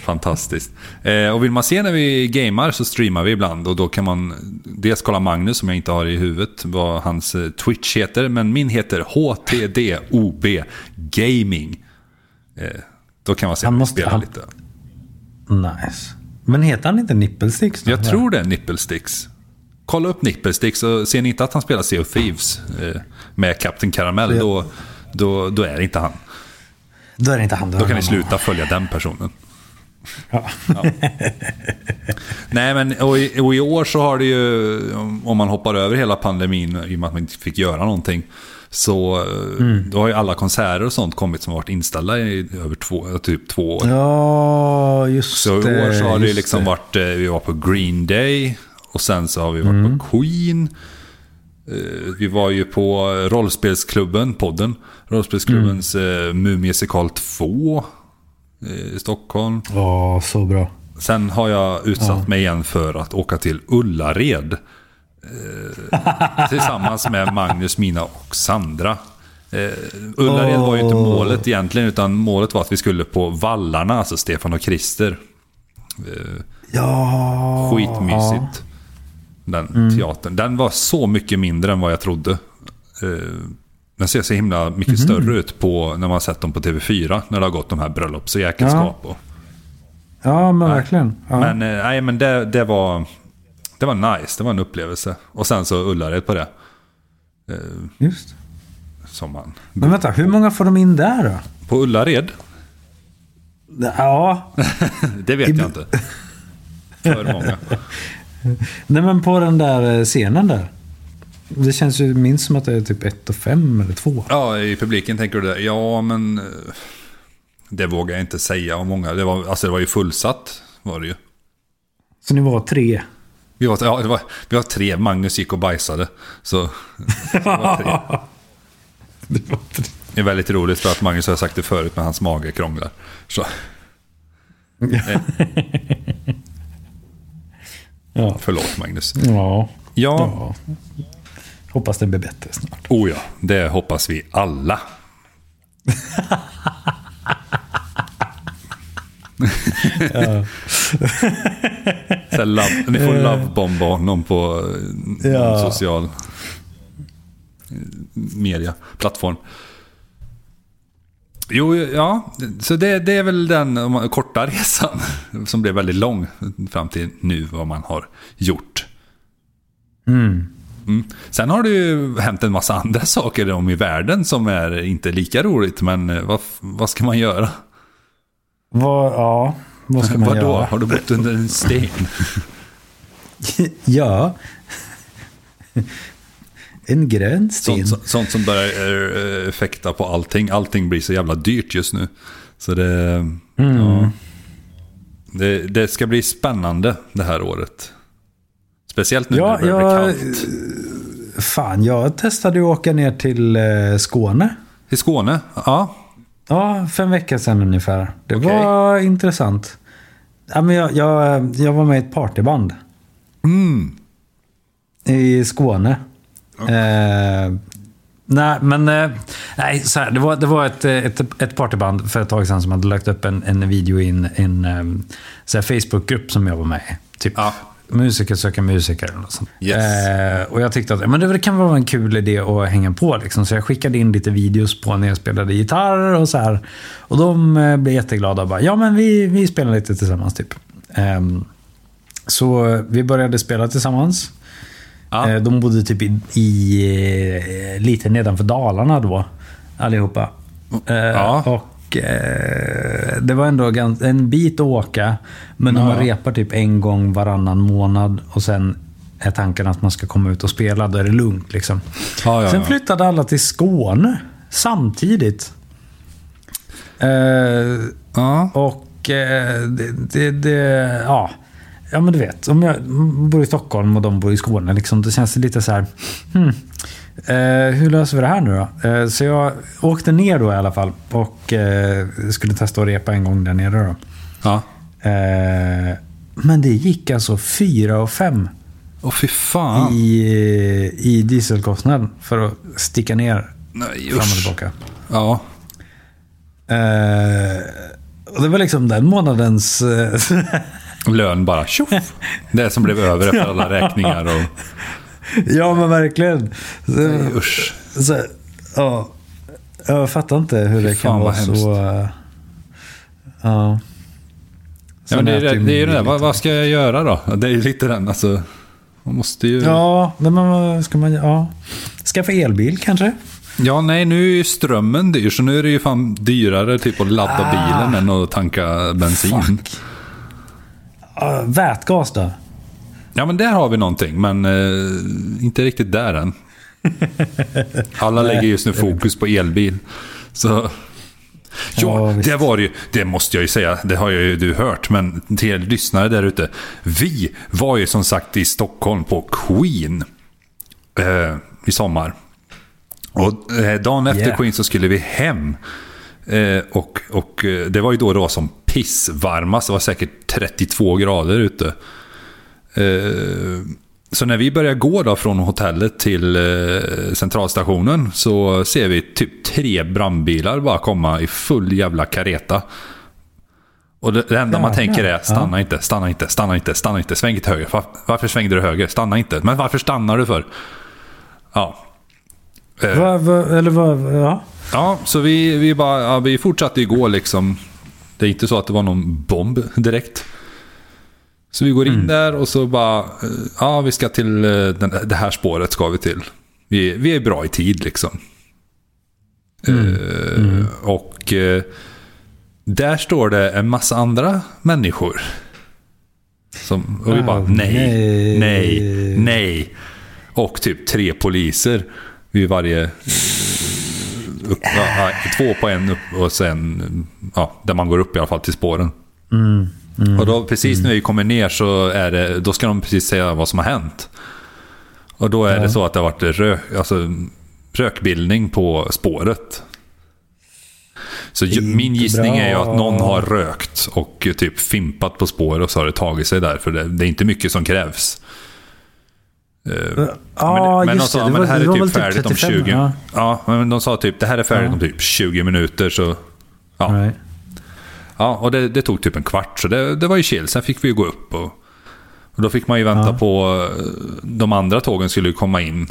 Fantastiskt. Eh, och vill man se när vi gamar så streamar vi ibland. Och då kan man dels kolla Magnus, som jag inte har i huvudet, vad hans eh, Twitch heter. Men min heter HTDOB Gaming. Eh, då kan man se Han måste- spelar han- lite. Nice. Men heter han inte Nippelsticks? då? Jag tror det är Nippelsticks. Kolla upp Nippelsticks och ser ni inte att han spelar Sea of Thieves eh, med Captain Caramel, då, då, då är det inte han. Då är det inte han. Då kan ni sluta följa den personen. Ja. Nej, men och i, och i år så har det ju, om man hoppar över hela pandemin i och med att man inte fick göra någonting, så eh, då har ju alla konserter och sånt kommit som har varit inställda i över två, typ två år. ja, just Så i det. år så har det just liksom det. varit, eh, vi var på Green Day och sen så har vi varit Mm. på Queen. Eh, Vi var ju på Rollspelsklubben, podden. Rollspelsklubbens Mm. Mumisikal 2 eh, i Stockholm. Ja, så bra. Sen har jag utsatt mig igen för att åka till Ullared. Eh, tillsammans med Magnus, Mina och Sandra. Eh, Ullared var ju inte målet egentligen, utan målet var att vi skulle på Vallarna, alltså Stefan och Krister. Eh, Ja. skitmysigt. Den Mm. teatern. Den var så mycket mindre än vad jag trodde. Den ser så himla mycket Mhm. större ut på, när man har sett dem på TV4. När det har gått de här bröllops och jäkelskap. Och, Ja, men verkligen. Ja. Men, eh, nej, men det, det, var, det var nice. Det var en upplevelse. Och sen så Ullared på det. Eh, Just. som man... Men vänta, hur många får de in där då? På Ullared? Ja, Det vet jag inte. För många. nej men på den där eh, scenen där. Det känns ju minst som att det är typ 1 och 5 eller 2. Ja, i publiken tänker du det. Ja, men... eh, Det vågar jag inte säga om många. Det var, alltså det var ju fullsatt. Var det ju. Så ni var tre? Vi var, ja, det var, vi var tre. Magnus gick och bajsade. Så det var tre. Det var tre. Det är väldigt roligt för att Magnus har sagt det förut, men hans mage krånglar. Så, Ja. förlåt Magnus. Ja. Ja, ja. Hoppas det blir bättre snart. oh ja, det hoppas vi alla. Love, ni får lovebomba honom på eh, Ja. social eh, media, plattform. Jo, ja, så det, det är väl den korta resan som blev väldigt lång fram till nu vad man har gjort. Mm. Mm. Sen har det ju hänt en massa andra saker om i världen som är inte lika roligt, men eh, vad, vad ska man göra? Vad, ja, vad ska man Vadå? göra? Har du bott under en sten? ja. En grön sten. Sånt, sånt som börjar eh, effekta på allting. Allting blir så jävla dyrt just nu. Så det, ja, det, det ska bli spännande det här året. Speciellt nu Ja, när det börjar jag, bli kallt. Fan, jag testade att åka ner till eh, Skåne. I Skåne? Ja. Ja, fem veckor sedan ungefär. Det Okej. var intressant. Ja, men jag, jag, jag var med i ett partyband Mm. i Skåne. Eh, nej, men eh, nej, så här, det var, det var ett, eh, ett, ett partyband för ett tag sedan som hade lagt upp en, en video i en, en eh, här Facebookgrupp som jag var med i. Typ Ja. Musiker söker musiker eller något sånt. Yes. Eh, och jag tyckte att men det kan vara en kul idé att hänga på. Liksom. Så jag skickade in lite videos på när jag spelade gitarr och så här. Och de eh, blev jätteglada och bara, ja men vi, vi spelar lite tillsammans typ. Ehm, så vi började spela tillsammans. Ja. Eh, De bodde typ i, i eh, lite nedanför Dalarna då. Allihopa. Eh, Ja. Och eh, det var ändå en bit att åka. Men Ja. man repar typ en gång varannan månad och sen är tanken att man ska komma ut och spela, då är det lugnt liksom. Ja, ja, sen flyttade alla till Skåne samtidigt. Eh, Ja. och eh, det, det, det, ja. Ja men du vet, om jag bor i Stockholm och de bor i Skåne, liksom, då känns det lite så här. Hmm, Eh, hur löser vi det här nu då? Eh, så jag åkte ner då i alla fall och eh, skulle testa att repa en gång där nere då. Ja. Eh, men det gick alltså 4 och 5 Åh fy fan. i, i dieselkostnad för att sticka ner Nej, fram och tillbaka. Ja. Eh, och det var liksom den månadens... eh, Lön bara tjoff. Det som blev över efter alla räkningar och... ja men verkligen. Nej, usch. så, ja, jag fattar inte hur det kan vara så... eh, ja. Ja, men det, är, Sen det, ju det är ju det. bil Vad, vad ska jag göra då? Det är ju lite den, alltså. Man måste ju... Ja, Ja, men vad ska man ja. Skaffa elbil kanske? nej, nu är ju strömmen dyr, så nu är det ju fan dyrare typ att ladda Ah. bilen än att tanka bensin. Fuck. Uh, vätgas då? Ja, men där har vi någonting, men eh, inte riktigt där än. Alla lägger just nu fokus på elbil. Så... Ja, det var det ju. Det måste jag ju säga. Det har ju du hört. Men till er lyssnare där ute. Vi var ju som sagt i Stockholm på Queen. Eh, I sommar. Och eh, dagen efter Yeah. Queen så skulle vi hem. Eh, och, och eh, det var ju då det var som pissvarmast. Det var säkert 32 grader ute. Eh, så när vi börjar gå då från hotellet till eh, centralstationen så ser vi typ tre brandbilar bara komma i full jävla kareta. Och det, det enda man Jävlar. tänker är stanna inte, stanna inte, stanna inte, stanna inte, sväng inte höger. Var, varför svängde du höger? Stanna inte. Men varför stannar du för? Ja. Eh, Va, va, eller vad? Ja. Ja, så vi, vi, bara, ja, vi fortsatte ju gå liksom. Det är inte så att det var någon bomb direkt. Så vi går in där och så bara, eh, ja vi ska till eh, den, det här spåret ska vi till. Vi, vi är bra i tid liksom. Eh, och eh, där står det en massa andra människor. Som, och vi bara, Ah, nej, nej. nej, nej. Och typ tre poliser vid varje upp, ja, två på en upp och sen ja, där man går upp i alla fall till spåren. Och då precis när vi kommer ner så är det, då ska de precis säga vad som har hänt. Och då är det så att det har varit rök, alltså, rökbildning på spåret. Så min gissning är ju bra. att någon har rökt och typ fimpat på spåret och så har det tagit sig där. För det, det är inte mycket som krävs. Ja, men, men de just sa, det. men det här är var typ väl färdigt om 35, 20. Ja. Ja, men de sa typ det här är färdigt Ja. om typ 20 minuter. Så, ja. Right. Ja, och det, det tog typ en kvart. Så det, det var ju chill. Sen fick vi ju gå upp. Och, och då fick man ju vänta Ja. på... eh, De andra tågen skulle ju komma in.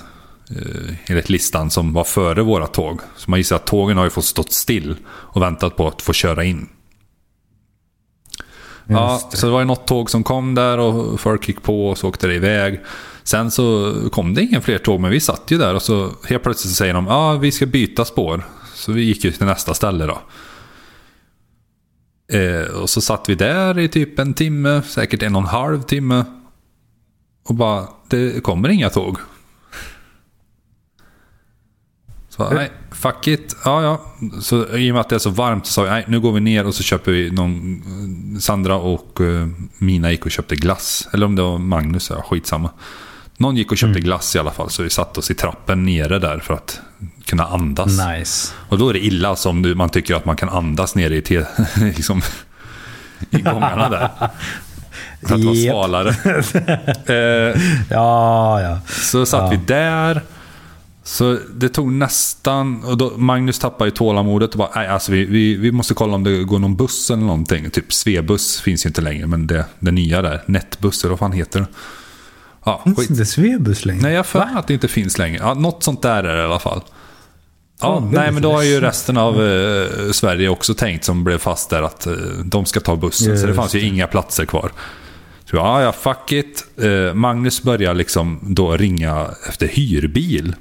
eh, Enligt listan som var före våra tåg. Så man gissar att tågen har ju fått stått still och väntat på att få köra in. Ja, det. så det var ju något tåg som kom där och folk gick på och så åkte det iväg. Sen så kom det ingen fler tåg, men vi satt ju där och så helt plötsligt så säger de ja vi ska byta spår. Så vi gick ju till nästa ställe då. Eh, och så satt vi där i typ en timme, säkert en och en halv timme. Och bara, det kommer inga tåg. Så nej, fuck it. Ja, ja. Så i och med att det är så varmt så sa vi, nej, nu går vi ner och så köper vi någon... Sandra och eh, Mina gick och köpte glass. Eller om det var Magnus, ja, skitsamma. Någon gick och köpte glass i alla fall, så vi satte oss i trappen nere där för att kunna andas. Nice. Och då är det illa som man tycker att man kan andas nere i, te, liksom, i gångarna där. För att vara Japp. svalare. eh, Ja, ja. så satt vi där. Så det tog nästan... Och då, Magnus tappade ju tålamodet och bara, nej alltså vi, vi, vi måste kolla om det går någon buss eller någonting. Typ Svebuss finns ju inte längre, men det, det nya där. Netbuss eller vad fan heter det? Ja, Finns skit. inte Svebus längre? Nej, jag för att det inte finns längre. Ja, något sånt där är det i alla fall. Ja, nej, men då har ju resten av eh, Sverige också tänkt som blev fast där att eh, de ska ta bussen. så det Just fanns ju inga platser kvar. Så ja, ja, fuck it. Eh, Magnus börjar liksom då ringa efter hyrbil.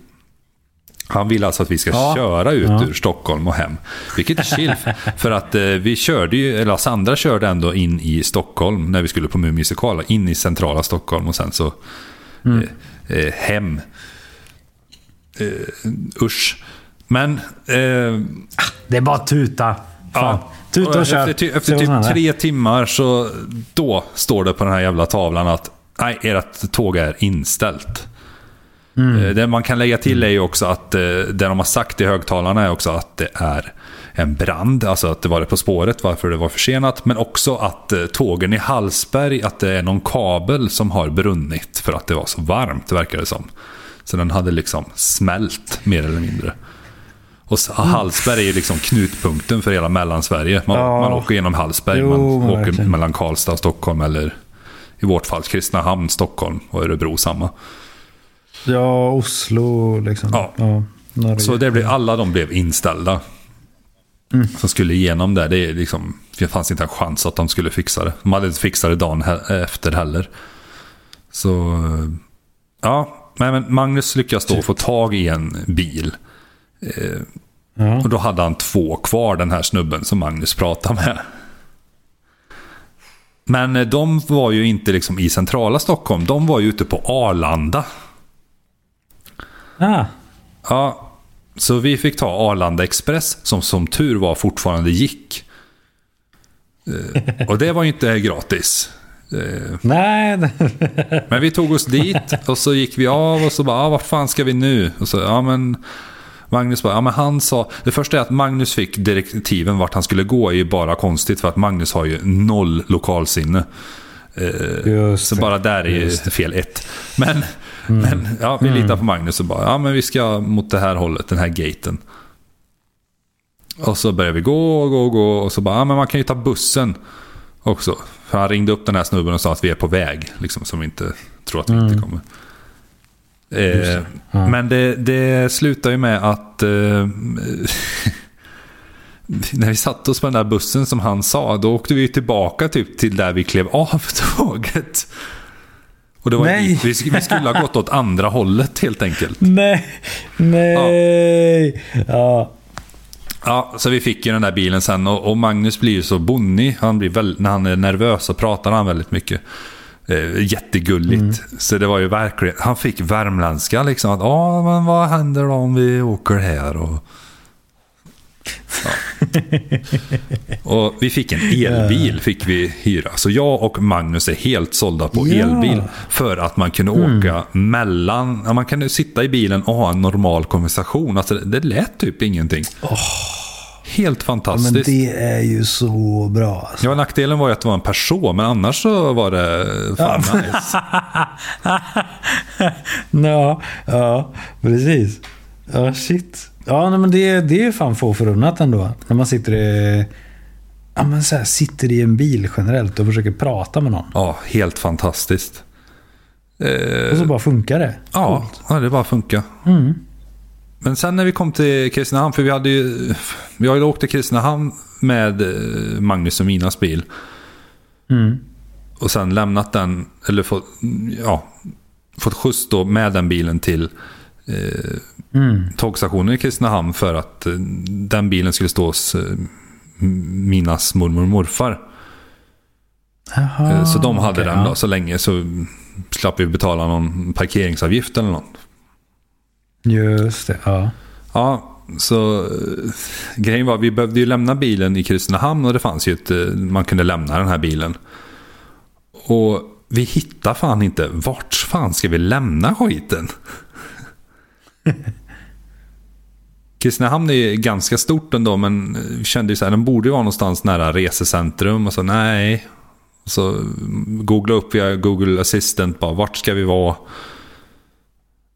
Han vill alltså att vi ska Ja. köra ut Ja. ur Stockholm och hem. Vilket är chill. för att eh, vi körde ju, eller Sandra körde ändå in i Stockholm när vi skulle på Mumisikala. In i centrala Stockholm och sen så Mm. eh, eh, hem. Eh, usch. Men... Eh, Det är bara att tuta. Fan. ja. Tuta och kör. Efter, efter typ tre timmar så då står det på den här jävla tavlan att nej, ert tåg är inställt. Eh, Det man kan lägga till är ju också att eh, det de har sagt i högtalarna är också att det är en brand, alltså att det var det på spåret, varför det var försenat. Men också att eh, tågen i Hallsberg, att det är någon kabel som har brunnit för att det var så varmt, verkar det som. Så den hade liksom smält, mer eller mindre. Och Hallsberg är ju liksom knutpunkten för hela Mellansverige. Man, Ja. man åker genom Hallsberg, Jo, man åker verkligen. mellan Karlstad och Stockholm eller i vårt fall Kristinehamn, Stockholm och Örebro samma. Ja, Oslo liksom. Ja. Norge. Så det blev, alla de blev inställda. Som skulle igenom där. Det, liksom, det fanns inte en chans att de skulle fixa det. De hade inte fixat det dagen efter heller. Så eh, ja, men Magnus lyckas då få tag i en bil. Ja. Och då hade han två kvar, den här snubben som Magnus pratade med. Men eh, de var ju inte liksom i centrala Stockholm. De var ju ute på Arlanda. Ah, Ja, så vi fick ta Arlanda Express som som tur var fortfarande gick. Eh, Och det var ju inte gratis. Eh, nej. Men vi tog oss dit och så gick vi av och så bara, ah, vad fan ska vi nu? Och så, ja men Magnus bara, ja men han sa, det första är att Magnus fick direktiven vart han skulle gå är ju bara konstigt för att Magnus har ju noll lokalsinne. Eh, så bara där är ju fel ett. Men, men ja, vi litar på Magnus och bara, ja men vi ska mot det här hållet, den här gaten. Och så börjar vi gå, gå, gå och så bara, ja men man kan ju ta bussen också. För han ringde upp den här snubben och sa att vi är på väg, liksom som vi inte tror att vi inte kommer. Eh, Ja. Men det, det slutar ju med att eh, när vi satte oss på den där bussen som han sa, då åkte vi tillbaka typ till där vi klev av tåget. Och det var Nej. vi, vi skulle ha gått åt andra hållet helt enkelt. nej. Nej. Ja. Ja, så vi fick ju den där bilen sen och, och Magnus blir ju så bonnig. Han blir väl, när han är nervös så pratar han väldigt mycket. Eh, jättegulligt. Så det var ju verkligen, han fick värmländska liksom. Att, ja men vad händer då om vi åker här? Och, ja. och vi fick en elbil fick vi hyra. Så jag och Magnus är helt sålda på Ja. elbil. För att man kunde åka mellan, ja, man kunde sitta i bilen och ha en normal konversation. Alltså det, det lät typ ingenting. Helt Men fantastiskt. det är ju så bra. Alltså. Ja, nackdelen var ju att det var en person, men annars så var det fan nice. Ja, ja, precis. Ja, shit. Ja, nej, men det, det är fan få förunnat ändå. När man sitter i, ja, men så här, sitter i en bil generellt och försöker prata med någon. Ja, helt fantastiskt. Eh, Och så bara funkar det. ja, ja, det bara funkar. Mm. Men sen när vi kom till Kristinehamn, för vi hade ju, vi ju åkt till Kristinehamn med eh, Magnus och Minas bil. Mm. Och sen lämnat den, eller fått, ja, fått skjuts då med den bilen till eh, Mm. tågstationen i Kristinehamn för att eh, den bilen skulle stå hos eh, Minas mormor och morfar. Jaha, Eh, Så de hade okej, den ja. då så länge så slapp vi betala någon parkeringsavgift eller något. Just det, ja. Ja, så eh, grejen var vi behövde ju lämna bilen i Kristinehamn och det fanns ju ett, eh, man kunde lämna den här bilen. Och vi hittar fan inte, vart fan ska vi lämna skiten? Kristinehamn är ju ganska stort ändå men vi kände ju så här, den borde ju vara någonstans nära resecentrum och så nej. Så googla upp via Google Assistant bara, vart ska vi vara?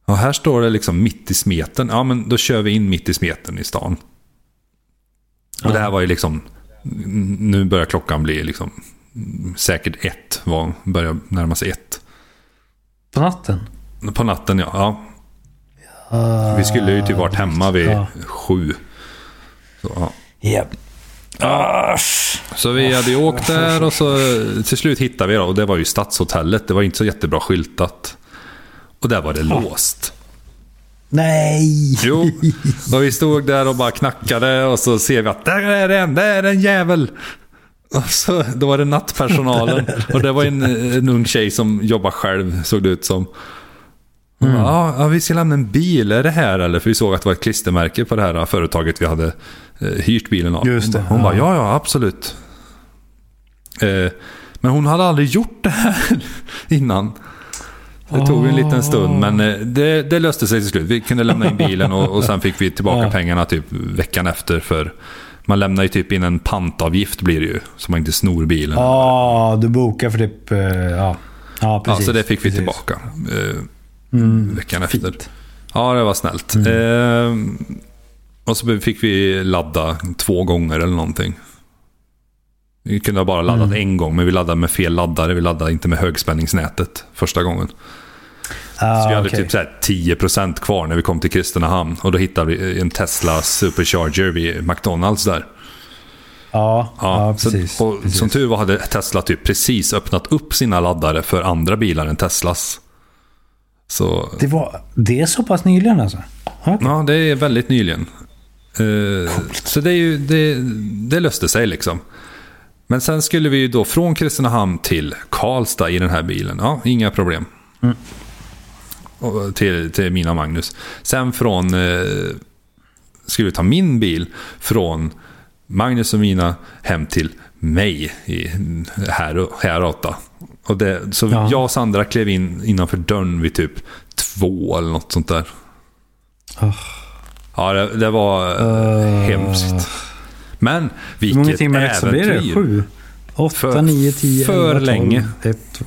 Och här står det liksom mitt i smeten. Ja, men då kör vi in mitt i smeten i stan. Och det här var ju liksom... Nu börjar klockan bli liksom... Säkert ett. Var, börjar närma sig ett. På natten? På natten, ja. ja. Vi skulle ju typ varit hemma vid Ja. sju. Så, ja. Japp. så vi hade ju åkt där och så till slut hittade vi då. Och det var ju Stadshotellet. Det var inte så jättebra skyltat. Och där var det låst. Nej! Jo, och vi stod där och bara knackade och så ser vi att där är en, där är en jävel. Och så, då var det nattpersonalen och det var en, en ung tjej som jobbar själv såg det ut som. Bara, ja, ja, vi ska lämna en bil, är det här eller? För vi såg att det var ett klistermärke på det här företaget vi hade eh, hyrt bilen av. Just det, hon ja. bara, ja ja absolut. Eh, men hon hade aldrig gjort det här innan. Det tog en liten stund, men eh, det, det löste sig till slut. Vi kunde lämna in bilen och, och sen fick vi tillbaka Ja. pengarna typ veckan efter. För man lämnar ju typ in en pantavgift blir det ju, så man inte snor bilen. Ja, du bokar för typ... eh, Ja, ja Ja, precis. så det fick vi precis. tillbaka eh, Mm, veckan efter. fint. Ja, det var snällt. Mm. Eh, och så fick vi ladda två gånger eller någonting. Vi kunde ha bara laddat Mm. en gång, men vi laddade med fel laddare. Vi laddade inte med högspänningsnätet första gången. Ah, Så vi hade okej. typ så här 10% kvar när vi kom till Kristinehamn. Och då hittade vi en Tesla Supercharger vid McDonalds där. Ja, ja, precis. så, och precis. Som tur var hade Tesla typ precis öppnat upp sina laddare för andra bilar än Teslas. Så det, var, det är så pass nyligen alltså? Okej. ja, det är väldigt nyligen. Eh, så det, är ju, det, det löste sig liksom. Men sen skulle vi ju då från Kristinehamn till Karlstad i den här bilen. Ja, inga problem. Mm. Och till, till mina Magnus. Sen från... Eh, skulle vi ta min bil från Magnus och mina hem till mig i här, Häråta. Och det, så Ja. jag och Sandra klev in innanför dörren vid typ två eller något sånt där. Oh. Ja, det, det var Uh. hemskt. Men Hur många vilket timmar extra blir det? äventyr. Sju? Åtta, För- nio, tio, för elva, tolv, länge. ett, två.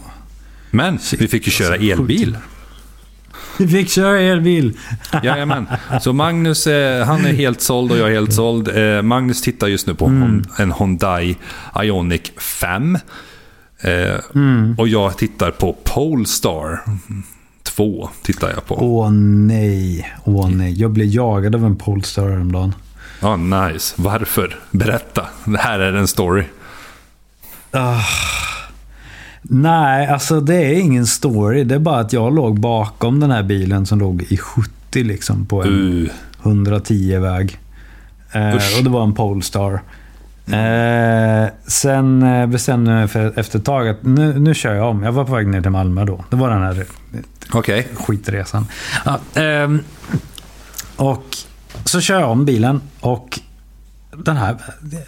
Men vi fick ju köra alltså, elbil. Vi fick köra elbil. Jajamän. Så Magnus, eh, han är helt såld och jag är helt såld. Eh, Magnus tittar just nu på Mm. En Hyundai Ioniq 5. Eh, Mm. Och jag tittar på Polestar 2. Tittar jag på. Åh nej. Åh nej. Jag blev jagad av en Polestar häromdagen. Ja, nice. Varför? Berätta. Det här är en story. Nej, alltså det är ingen story. Det är bara att jag låg bakom den här bilen som låg i 70 liksom på en Uh, 110-väg. Eh, Usch. och det var en Polestar. Eh, sen eh, bestämde jag mig för efter ett tag att nu, nu kör jag om. Jag var på väg ner till Malmö då. Det var den här Okej. skitresan. Ja, ehm, och så kör jag om bilen och den här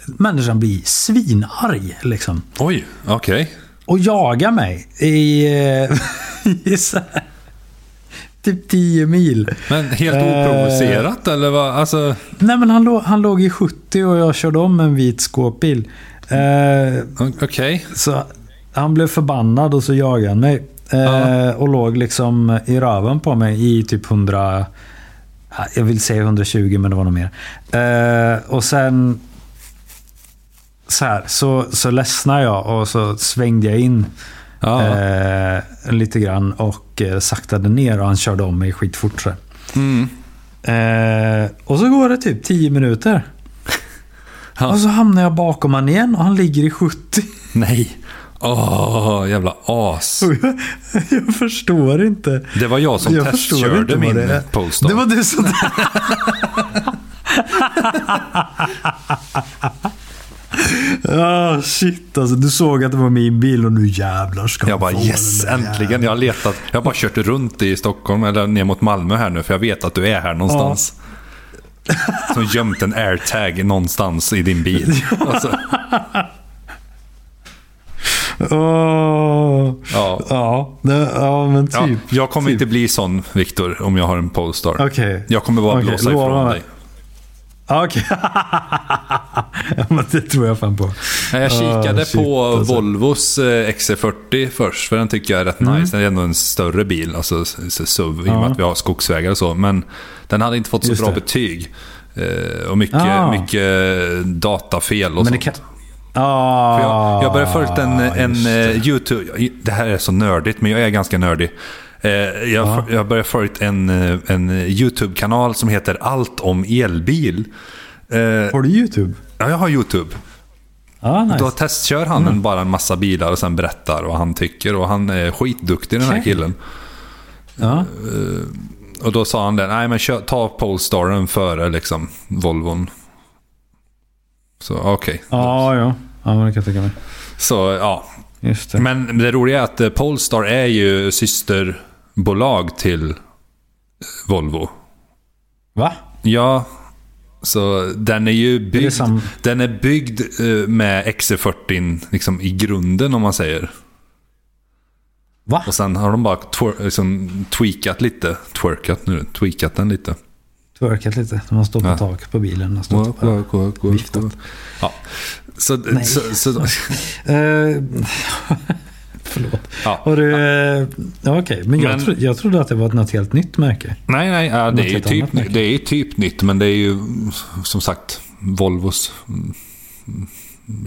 människan blir svinarg liksom. Oj, okej. Och jagar mig i, eh, i så här, typ 10 mil. Men helt Eh. oprovocerat eller vad? Alltså, Nej men han, låg, han låg i 70 och jag körde om en vit skåpbil. Eh, okej. så han blev förbannad och så jagade han mig. Eh, Ja. Och låg liksom i röven på mig i typ 100... ja, Jag vill säga 120 men det var nog mer. Eh, och sen... Så här, så, så ledsnade jag och så svängde jag in Ja. eh, lite grann och eh, saktade ner och han körde om mig skitfort. Så. Mm. Eh, och så går det typ 10 minuter. Ja. Och så hamnar jag bakom han igen och han ligger i 70. Nej. Åh, jävla as. Jag, förstår inte. Det var jag som Jag testkörde min. Polestar. Det var du som... Ah shit alltså. Du såg att det var min bil och nu jävlar ska Jag bara yes, äntligen. Jag har letat. Jag har bara kört runt i Stockholm eller ner mot Malmö här nu för jag vet att du är här någonstans. Som gömt en airtag någonstans i din bil. Alltså, Åh. ja. Ja, det, ja men typ. Ja, jag kommer typ. inte bli sån, Viktor, om jag har en Polestar. Okej. Jag kommer bara Okej, blåsa lova ifrån mig. dig. Ja, Okej. ja, men det tror jag fan på. Jag kikade Ah, shit, på alltså. Volvos eh, XC40 först, för den tycker jag är rätt nice. Den är ändå en större bil, alltså SUV, i och med Mm. Ja. att vi har skogsvägar och så. Men den hade inte fått så Just bra det. betyg. Eh, och mycket, Ah. mycket datafel och Men det sånt. Ah, För jag, jag började följt en, en det. eh, YouTube... Det här är så nördigt, men jag är ganska nördig. Eh, jag, Ja. jag började följt en, eh, en YouTube-kanal som heter Allt om elbil. Har du YouTube? ja, jag har YouTube. Ja, nice. Då testkör han en, bara en massa bilar och sen berättar vad han tycker. Och han är skitduktig den här Okej. killen. Ja. Och då sa han det, nej men kör, ta Polestaren före liksom Volvon. Så okej. Ja, ja. Ja, men det kan jag tänka mig. Så ja, Just det. Men det roliga är att eh, Polestar är ju systerbolag till Volvo. Va? Ja, så den är ju Är byggd, sam... den är byggd eh, med XC40 liksom i grunden om man säger. Va? Och sen har de bara twer- liksom, tweakat lite. Twerkat nu. Tweakat den lite. Twerkat lite. När man står på Ja. tak på bilen. Och står på. work, work, work, viftat. Ja. Så, Nej. så, så, Eh, förlåt. ja. Har du... eh, Ja, okej. Men, jag, Men- tro, jag trodde att det var något helt nytt märke. Nej, nej, ja, det, är typ, det är typ nytt, men det är ju som sagt Volvos mm,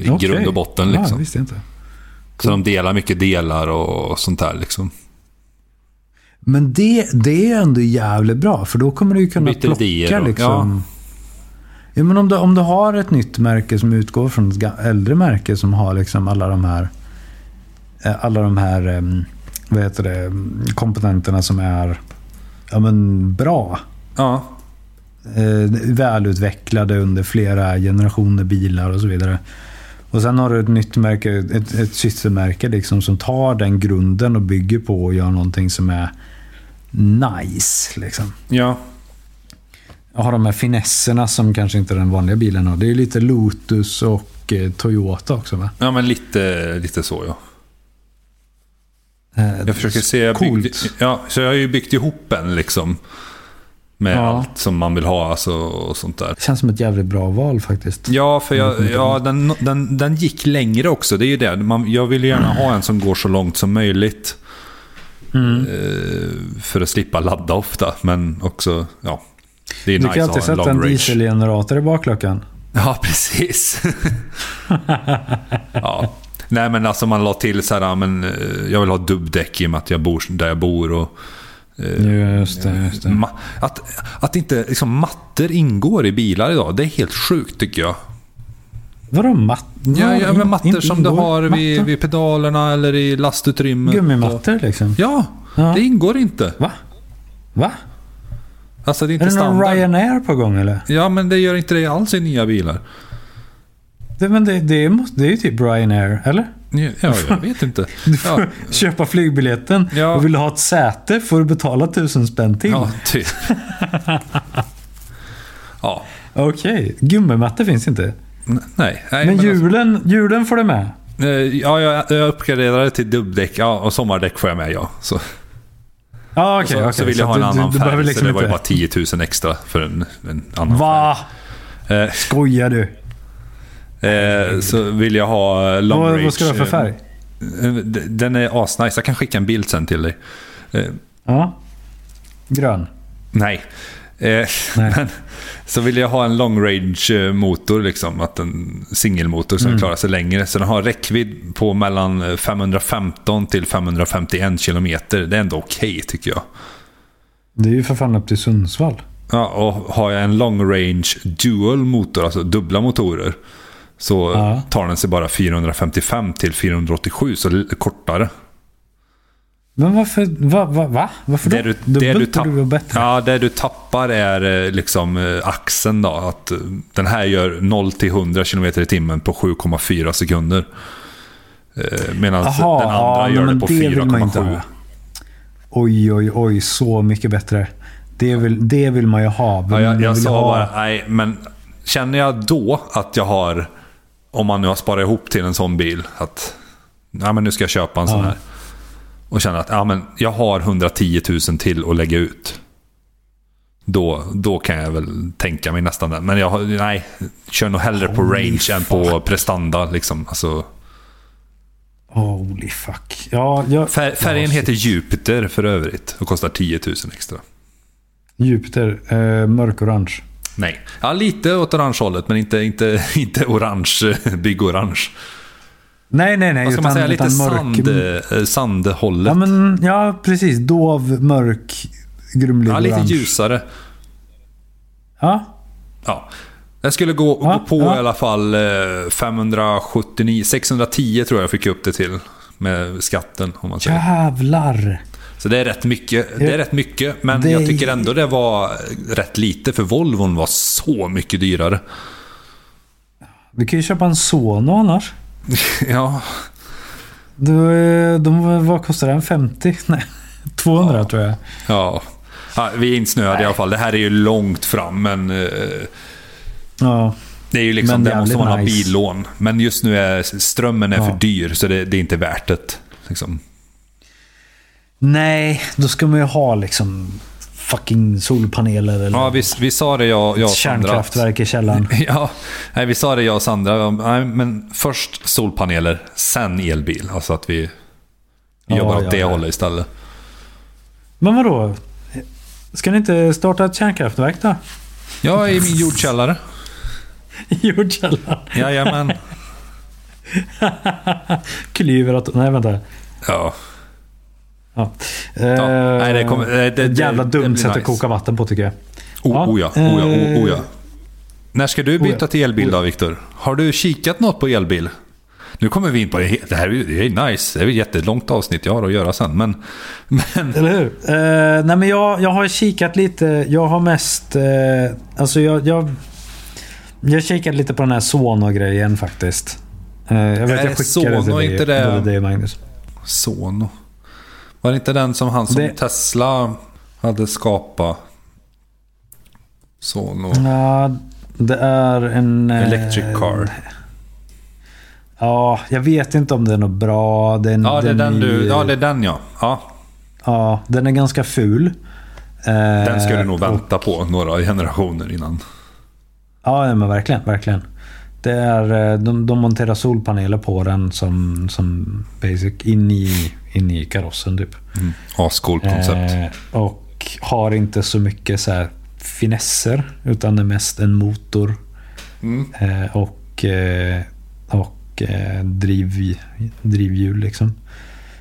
i Okej. grund och botten. Ja, Liksom. visste jag inte. Så de delar mycket delar och sånt där. Liksom. Men det, det är ändå jävligt bra. För då kommer du ju kunna Byter plocka idéer liksom... Ja. men om, du, om du har ett nytt märke som utgår från ett äldre märke som har liksom alla de här... eh, Alla de här... em, Vad heter det? Komponenterna som är ja, men bra. Ja, eh, välutvecklade under flera generationer bilar och så vidare. Och sen har du ett nytt märke, ett, ett systermärke liksom, som tar den grunden och bygger på och gör någonting som är nice. Liksom. ja. Jag har de här finesserna som kanske inte den vanliga bilen har. Det är lite Lotus och eh, Toyota också va? ja men lite, lite så ja. Eh, Jag försöker se... Jag byggde, ja, så jag har ju byggt ihop en liksom. Med Ja. allt som man vill ha alltså, och sånt där. Det känns som ett jävligt bra val faktiskt. Ja, för jag, ja, den, den, den gick längre också. Det är ju det. Man, jag vill gärna ha en som går så långt som möjligt. Mm. Eh, för att slippa ladda ofta. Men också, ja. Det är Du nice kan alltid en sätta en dieselgenerator i bakluckan. Ja, precis. ja. Nej, men alltså man la till så här, ja, men eh, jag vill ha dubbdäck i och med att jag bor där jag bor. Och, Just det, just det. att, att inte liksom, mattor ingår i bilar idag, det är helt sjukt tycker jag. Vadå matt? Ja, ja men mattor som du har vid, mattor? vid pedalerna eller i lastutrymmet. och- Gummimattor liksom? Ja, Ja. det ingår inte. Va? Va? Alltså det är inte Är det någon standard. Ryanair på gång eller? Ja, men det gör inte det alls i nya bilar. Det, men det, det, måste, det är ju typ Ryanair, eller? Ja, jag vet inte. Du får Ja, köpa flygbiljetten Ja. och vill du ha ett säte får du betala tusen spänn till. ja typ. ja, Okej, gummimattor finns inte. Nej. nej Men alltså- hjulen, hjulen får du med. Eh, Ja, jag, jag uppgraderade till dubbdäck. Ja, och sommardäck får jag med, ja. Så, och okej. så, okej. så vill jag ha att en du- annan du, färg, liksom så det var ju bara 10 000 extra för en, en annan Va? färg. Eh, Skojar du? eh, så vill jag ha eh, long Vad, range. vad ska du ha för färg? Den är asnice. Jag kan skicka en bild sen till dig. Ja. Grön. nej. Eh. Men, så vill jag ha en long range eh, motor, liksom. Att en singelmotor som Mm. klarar sig längre. Så den har räckvidd på mellan 515 till 551 kilometer. Det är ändå okej tycker jag. Det är ju för fan upp till Sundsvall. Ja, och har jag en long range dual motor, alltså dubbla motorer. Så Ja. tar den sig bara 455 till 487, så kortare. Men varför? Va, va, va? Varför då? Det du, det du, tapp, vara bättre. ja, det du tappar är eh, liksom eh, axeln då. Att eh, den här gör 0 till 100 km i timmen på 7,4 sekunder. Medan den andra ja, gör det på det vill man inte 4,7. ha. Oj, oj, oj. Så mycket bättre. Det vill, det vill man ju ha. Ja, jag jag sa bara, nej, men känner jag då att jag har, om man nu har sparat ihop till en sån bil, att ja, men nu ska jag köpa en sån Ja. här. Och känner att ja, men jag har 110 000 till att lägga ut. Då, då kan jag väl tänka mig nästan det. Men jag nej, kör nog hellre på Holy range än på prestanda. Liksom. Alltså, Holy fuck. Ja, jag, fär, färgen heter Jupiter för övrigt och kostar 10 000 extra. Jupiter. Eh, mörkorange. Nej, ja, lite åt orange hållet men inte, inte, inte orange, byggorange. Nej, nej, nej. Vad ska man utan- säga? Lite sand, eh, sandhållet. Ja, men, ja, precis. Dov, mörk, grumlig ja, lite orange. ljusare. Ja, Ja. Jag skulle gå, Ja, gå på ja. i alla fall eh, 579, 610 tror jag fick upp det till. Med skatten om man säger. jävlar. Så det är rätt mycket. Det är rätt mycket. Men Det- jag tycker ändå det var rätt lite. För Volvon var så mycket dyrare. Du kan ju köpa en Sono annars. ja, Du, eh, de, vad kostar den? 50? Nej, 200 tror jag. ja. ja vi är insnöade i alla fall. Det här är ju långt fram men... Eh, Ja. Det är ju liksom, där måste man ha nice. billån. Men just nu är strömmen är Ja. för dyr så det, det är inte värt det. Liksom. Nej, då ska man ju ha liksom fucking solpaneler eller Ja, vi, vi sa det jag, jag och Sandra. kärnkraftverk i källaren. Ja, nej, vi sa det jag och Sandra. Nej, men först solpaneler, sen elbil. Alltså att vi Ja, jobbar åt ja, det ja. hållet istället. Men vadå? Ska ni inte starta ett kärnkraftverk då? Ja, i min jordkällare. Jordkällaren? Jajamän. Klyver att... Nej, vänta. Ja. Ja. Ja, nej, det kommer- det- det- jävla dumt sätt att nice. koka vatten på tycker jag. Oh, Ja, oh ja, oh ja, oh, oh ja. eh, När ska du oh byta ja, till elbil oh då, Viktor? Har du kikat något på elbil? Nu kommer vi in på det. Det här det är nice. Det är ett jättelångt avsnitt jag har att göra sen. Men, men Eller hur? Eh, nej men jag, jag har kikat lite. Jag har mest... Eh, alltså jag... Jag, jag kikat lite på den här Sono-grejen faktiskt. Eh, jag vet Är jag skickade Sono, till inte det- dig Magnus. Sono. Var det inte den som han som Det- Tesla hade skapat? Sono. Ja, det är en... eh, Electric car. Ja, jag vet inte om den är bra. Den, Ja, det är den du... är- Ja, det är den ja. ja. ja, den är ganska ful. Eh, Den ska du nog och- vänta på några generationer innan. Ja, ja, men verkligen. verkligen. Det är, eh, de, de monterar solpaneler på den som, som basic in i, in i karossen typ. Mm. Ascoolt koncept. Eh, och har inte så mycket så här finesser. Utan det är mest en motor. Mm. Eh, och eh, och eh, driv, drivhjul liksom.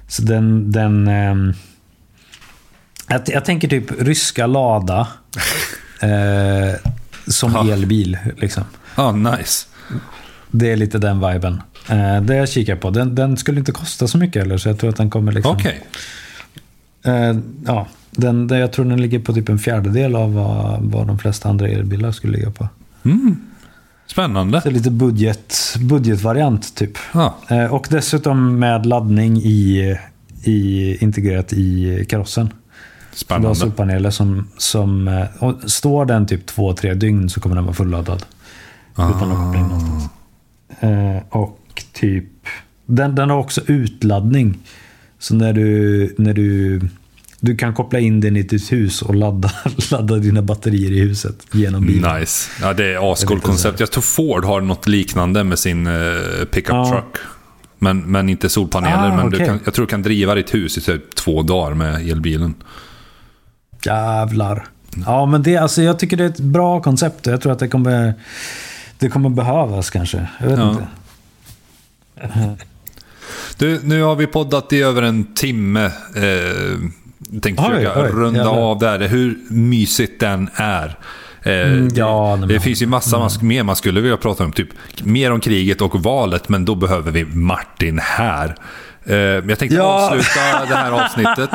Så den... den ehm, jag, jag tänker typ ryska Lada. eh, som elbil liksom. Ja, nice. Det är lite den viben. Eh, det jag kikar på. Den, den skulle inte kosta så mycket heller. Så jag tror att den kommer liksom... Okej. Eh, ja, den, jag tror den ligger på typ en fjärdedel av vad, vad de flesta andra elbilar skulle ligga på. Mm. Spännande. Så lite budget, budgetvariant typ. Ja. Eh, och dessutom med laddning i, i, integrerat i karossen. Du har Spännande. solpaneler som, som eh, står den typ två, tre dygn så kommer den vara fulladdad. Utan att koppla in någonstans. Eh, och typ, den, den har också utladdning. Så när du, när du, du kan koppla in den i ditt hus och ladda, ladda dina batterier i huset genom bilen. Nice. Ja, det är vet koncept. Jag tror Ford har något liknande med sin eh, pickup Ja. truck. Men, men inte solpaneler. Ah, men du okej. kan, jag tror du kan driva ditt hus i typ två dagar med elbilen. Jävlar. Ja, men det, alltså, jag tycker det är ett bra koncept. Jag tror att det kommer, det kommer behövas kanske. Jag vet Ja. inte. Du, nu har vi poddat i över en timme. Eh, tänkte Oj, försöka oj, runda jävlar. av där. Hur mysigt den är. Eh, Mm, ja, det, det finns ju massa man, mer man skulle vilja prata om. Typ mer om kriget och valet. Men då behöver vi Martin här. Eh, jag tänkte Ja. avsluta det här avsnittet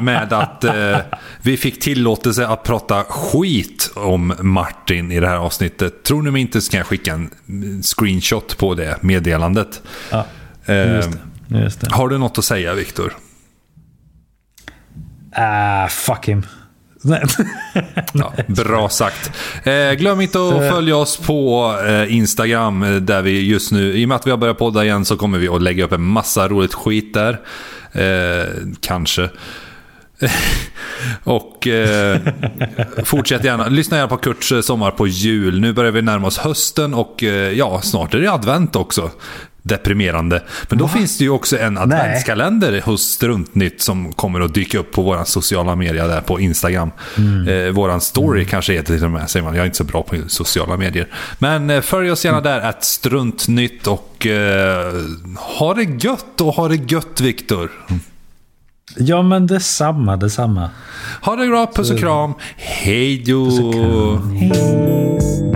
med att eh, vi fick tillåtelse att prata skit om Martin i det här avsnittet. Tror ni mig inte så kan jag skicka en screenshot på det meddelandet. Ja, Eh, just det. Just det. har du något att säga, Viktor? Ah, fuck him. Nej. Ja, bra sagt. Eh, glöm inte att Eh. följa oss på eh, Instagram eh, där vi just nu, i och med att vi har börjat podda igen så kommer vi att lägga upp en massa roligt skit där. Eh, kanske. Och eh, fortsätt gärna. Lyssna gärna på Kurts eh, Sommar på jul. Nu börjar vi närma oss hösten och eh, ja, snart är det advent också. Deprimerande. Men då finns det ju också en adventskalender hos Struntnytt som kommer att dyka upp på våra sociala medier där på Instagram. Eh, våran story kanske heter till och med, säger man. Jag är inte så bra på sociala medier. Men eh, följ oss gärna där, att Struntnytt och eh, ha det gött och ha det gött Viktor. Ja, men detsamma, detsamma. Ha det bra, puss och kram. Hej då! Hej.